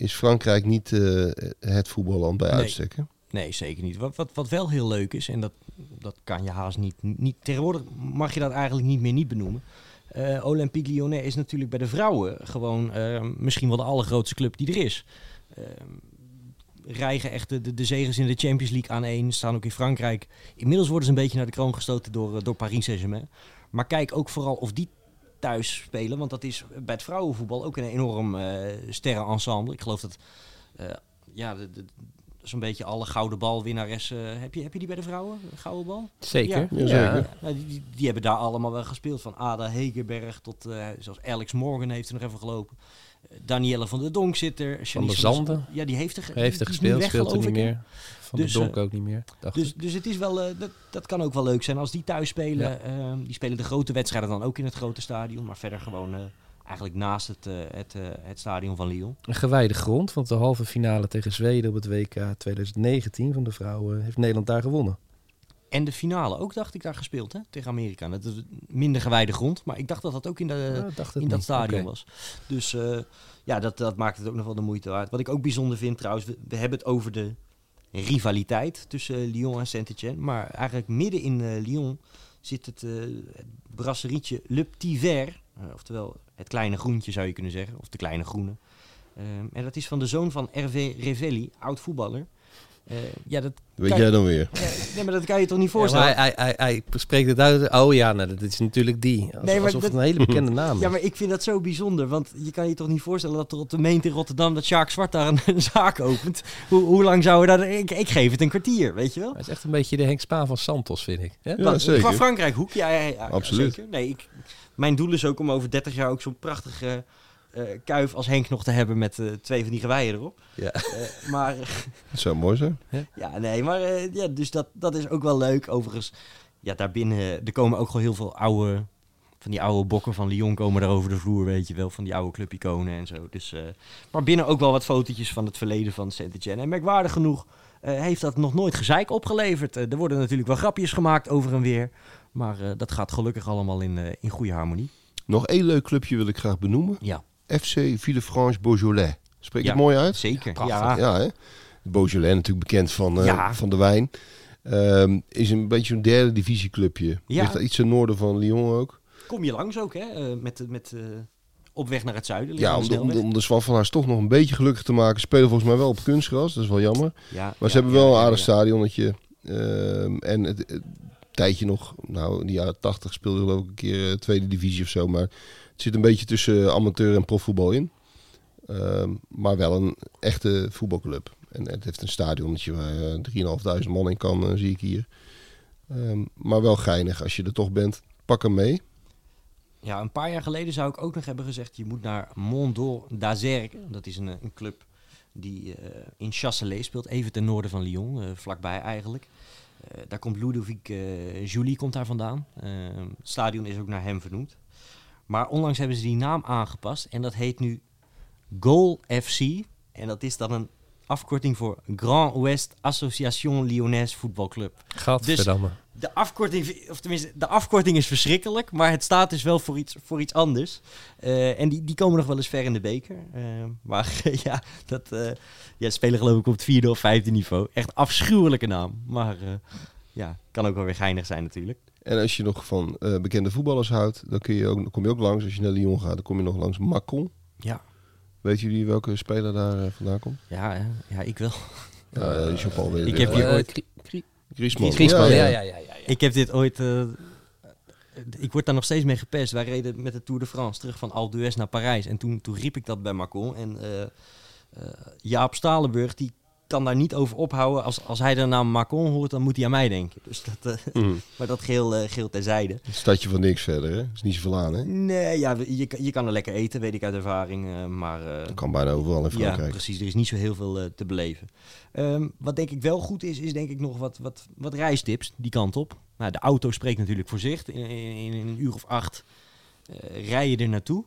is Frankrijk niet eh, het voetballand bij Nee. uitstek. hè? Nee, zeker niet. Wat, wat, wat wel heel leuk is, en dat, dat kan je haast niet, niet... Tegenwoordig mag je dat eigenlijk niet meer niet benoemen. Eh, Olympique Lyonnais is natuurlijk bij de vrouwen gewoon eh, misschien wel de allergrootste club die er is. Eh, rijgen echt de, de, de zegens in de Champions League aan één. Staan ook in Frankrijk. Inmiddels worden ze een beetje naar de kroon gestoten door, door Paris Saint-Germain. Maar kijk ook vooral of die thuis spelen. Want dat is bij het vrouwenvoetbal ook een enorm eh sterrenensemble. Ik geloof dat... eh, ja, de, de, zo'n beetje alle gouden balwinnaressen. Heb je, heb je die bij de vrouwen? Gouden bal? Zeker. Ja, zeker. Nou, die, die, die hebben daar allemaal wel gespeeld. Van Ada Hegerberg tot uh, zoals Alex Morgan heeft er nog even gelopen. Danielle van der Donk zit er. Van der Zanden. Ja, die heeft er, heeft er die gespeeld, weg, speelt er niet meer. Van Dus, de Donk uh, ook niet meer. Dacht Dus, dus het is wel, uh, dat, dat kan ook wel leuk zijn als die thuis spelen. Ja. die spelen de grote wedstrijden dan ook in het grote stadion. Maar verder gewoon uh, eigenlijk naast het, het, het stadion van Lyon. Een gewijde grond, want de halve finale tegen Zweden op het WK 2019 van de vrouwen heeft Nederland daar gewonnen. En de finale ook, dacht ik, daar gespeeld hè, tegen Amerika. Dat is minder gewijde grond, maar ik dacht dat dat ook in, de, ja, in dat stadion okay. was. Dus uh, ja, dat, dat maakt het ook nog wel de moeite waard. Wat ik ook bijzonder vind trouwens, we, we hebben het over de rivaliteit tussen Lyon en Saint-Etienne. Maar eigenlijk midden in uh, Lyon zit het, het brasserietje Le Petit Vert. oftewel het kleine groentje zou je kunnen zeggen, of de kleine groene. Um, en dat is van de zoon van Hervé Revelli, oud voetballer. Eh, ja, dat Weet jij dan weer? ja, nee, maar dat kan je toch niet voorstellen? hij, hij, hij, hij spreekt het uit. Oh ja, nou, dat is natuurlijk die. Als, Nee, maar alsof dat- het een hele bekende naam is. Ja, maar ik vind dat zo bijzonder. Want je kan je toch niet voorstellen dat er op de meent in Rotterdam... dat Sjaak Zwart daar een, een zaak opent. Hoe, hoe lang zou we daar... Ik, ik geef het een kwartier, weet je wel? Hij is echt een beetje de Henk Spaan van Santos, vind ik. Hè? Ja, Want- zeker. Qua Frankrijk hoek, ja, ja, ja, Absoluut. zeker. Nee, ik, mijn doel is ook om over 30 jaar ook zo'n prachtige eh, kuif als Henk nog te hebben met eh, twee van die geweien erop. Ja. Eh, maar Het zou mooi zijn. ja, nee, maar eh, ja, dus dat, dat is ook wel leuk. Overigens, ja, daarbinnen, er komen ook gewoon heel veel oude, van die oude bokken van Lyon komen daar over de vloer, weet je wel, van die oude clubiconen en zo. Dus, eh, maar binnen ook wel wat fotootjes van het verleden van Saint-Etienne. En merkwaardig genoeg eh, heeft dat nog nooit gezeik opgeleverd. Er worden natuurlijk wel grapjes gemaakt over en weer, maar eh, dat gaat gelukkig allemaal in, in goede harmonie. Nog één leuk clubje wil ik graag benoemen. Ja, FC Villefranche-Beaujolais. Spreek ik Ja. het mooi uit? zeker. Prachtig, Ja, Ja, hè? Beaujolais natuurlijk bekend van, eh, Ja. van de wijn. Ehm, is een beetje zo'n derde divisieclubje. Ja. Ligt iets ten noorden van Lyon ook. Kom je langs ook, hè? eh, met, met, eh, op weg naar het zuiden. Ja, om de, om, de, om de Haars toch nog een beetje gelukkig te maken. Spelen volgens mij wel op kunstgras, dat is wel jammer. Ja, Maar ze hebben wel een aardig stadionnetje. Ehm, en het, het tijdje nog, nou in de jaren tachtig speelde geloof ik een keer tweede divisie of zo. Maar zit een beetje tussen amateur en profvoetbal in. Ehm, maar wel een echte voetbalclub. En het heeft een stadionnetje waar eh, 3.500 man in kan, eh, zie ik hier. Ehm, maar wel geinig als je er toch bent. Pak hem mee. Ja, een paar jaar geleden zou ik ook nog hebben gezegd... je moet naar Mont d'Azergue. Dat is een, eh, een club die in Chasselet speelt. Even ten noorden van Lyon, vlakbij eigenlijk. Daar komt Ludovic Julie komt daar vandaan. Eh, het stadion is ook naar hem vernoemd. Maar onlangs hebben ze die naam aangepast. En dat heet nu Goal FC. En dat is dan een afkorting voor Grand Ouest Association Lyonnaise Voetbalclub. Gadverdamme. De afkorting, of tenminste, de afkorting is verschrikkelijk, maar het staat dus wel voor iets, voor iets anders. Eh, en die, die komen nog wel eens ver in de beker. Eh, maar ja, dat eh, ja, spelen geloof ik op het vierde of vijfde niveau. Echt afschuwelijke naam. Maar ja, kan ook wel weer geinig zijn natuurlijk. En als je nog van eh, bekende voetballers houdt, dan, kun je ook, dan kom je ook langs. Als je naar Lyon gaat, dan kom je nog langs Macon. Ja, Weet jullie welke speler daar eh, vandaan komt? ja, eh, ja ik wel. Ja, Jean-Paul weet Ik heb hier Eh, ooit- Grie- Grie- Griezmann. Griezmann, Ja, ja, ja. Ik heb dit ooit... eh, ik word daar nog steeds mee gepest. Wij reden met de Tour de France terug van Alpe d'Huez naar Parijs. En toen, toen riep ik dat bij Macron. En eh, eh, Jaap Stalenburg, die kan daar niet over ophouden. Als, als hij de naam Macron hoort, dan moet hij aan mij denken. Dus dat, eh, Mhm. maar dat geel, eh, geel terzijde. Stadje van niks verder, hè? is niet zoveel aan, hè? Nee, ja, je, kan- je kan er lekker eten, weet ik uit ervaring. eh, maar eh, Dat kan bijna overal in ja, Frankrijk. precies. Er is niet zo heel veel te beleven. Ehm, wat denk ik wel goed is, is denk ik nog wat, wat, wat reistips die kant op. Nou, de auto spreekt natuurlijk voor zich. In, in, in een uur of acht eh, rij je er naartoe.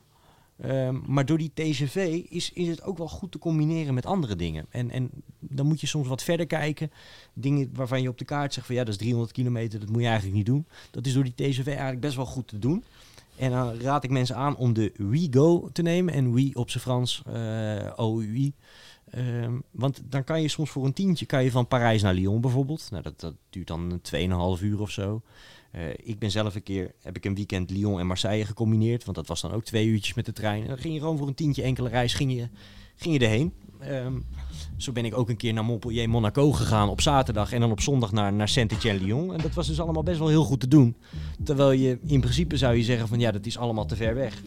Ehm, maar door die TGV is, is het ook wel goed te combineren met andere dingen. En, en dan moet je soms wat verder kijken. Dingen waarvan je op de kaart zegt van ja, dat is 300 kilometer, dat moet je eigenlijk niet doen. Dat is door die TGV eigenlijk best wel goed te doen. En dan raad ik mensen aan om de WeGo te nemen. En We op zijn Frans, eh OUI. Ehm, want dan kan je soms voor een tientje kan je van Parijs naar Lyon bijvoorbeeld. Nou, dat, dat duurt dan 2,5 uur of zo. Eh, ik ben zelf een keer, heb ik een weekend Lyon en Marseille gecombineerd. Want dat was dan ook twee uurtjes met de trein. En dan ging je gewoon voor een tientje enkele reis ging je, ging je erheen. Ehm, zo ben ik ook een keer naar Montpellier, Monaco gegaan op zaterdag. En dan op zondag naar, naar Saint-Étienne-Lyon. En dat was dus allemaal best wel heel goed te doen. Terwijl je in principe zou je zeggen van ja, dat is allemaal te ver weg.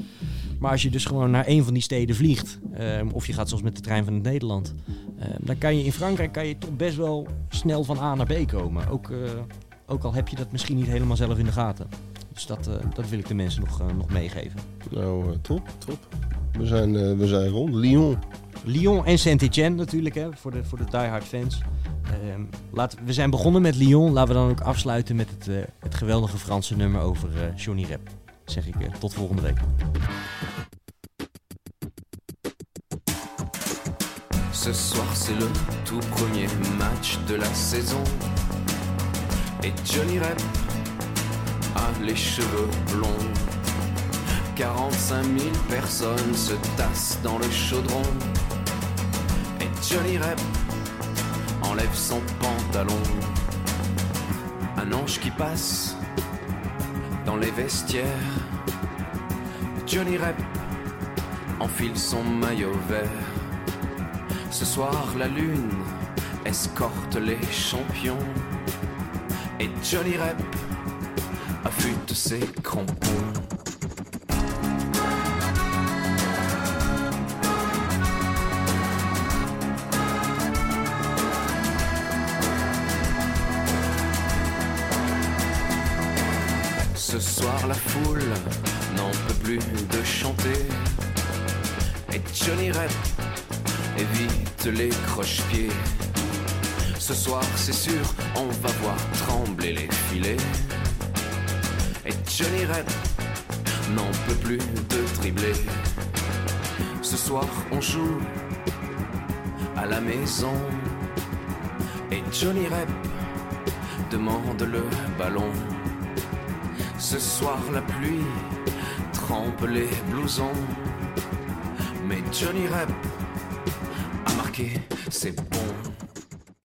Maar als je dus gewoon naar een van die steden vliegt, ehm, of je gaat zoals met de trein van het Nederland, ehm, dan kan je in Frankrijk kan je toch best wel snel van A naar B komen. Ook, eh, ook al heb je dat misschien niet helemaal zelf in de gaten. Dus dat, eh, dat wil ik de mensen nog, eh, nog meegeven. Nou, eh, top, top. We zijn, eh, we zijn rond. Lyon. Lyon en Saint-Etienne natuurlijk, hè, voor de, voor de diehard fans. Ehm, laten, we zijn begonnen met Lyon. Laten we dan ook afsluiten met het, eh, het geweldige Franse nummer over eh, Johnny Rep. Zeg ik eh, tot volgende week. Ce soir c'est le tout premier match de la saison Et Johnny Rep a les cheveux blonds. 45 000 personnes se tassent dans le chaudron Et Johnny Rep enlève son pantalon. Un ange qui passe dans les vestiaires. Johnny Rep enfile son maillot vert. Ce soir, la lune escorte les champions. Johnny Rep affûte ses crampons. Ce soir la foule n'en peut plus de chanter. Et Johnny Rep évite les croche-pieds. Ce soir c'est sûr, on va voir trembler les filets. Et Johnny Rep n'en peut plus de dribbler. Ce soir on joue à la maison. Et Johnny Rep demande le ballon. Ce soir la pluie trempe les blousons. Mais Johnny Rep a marqué, c'est bon.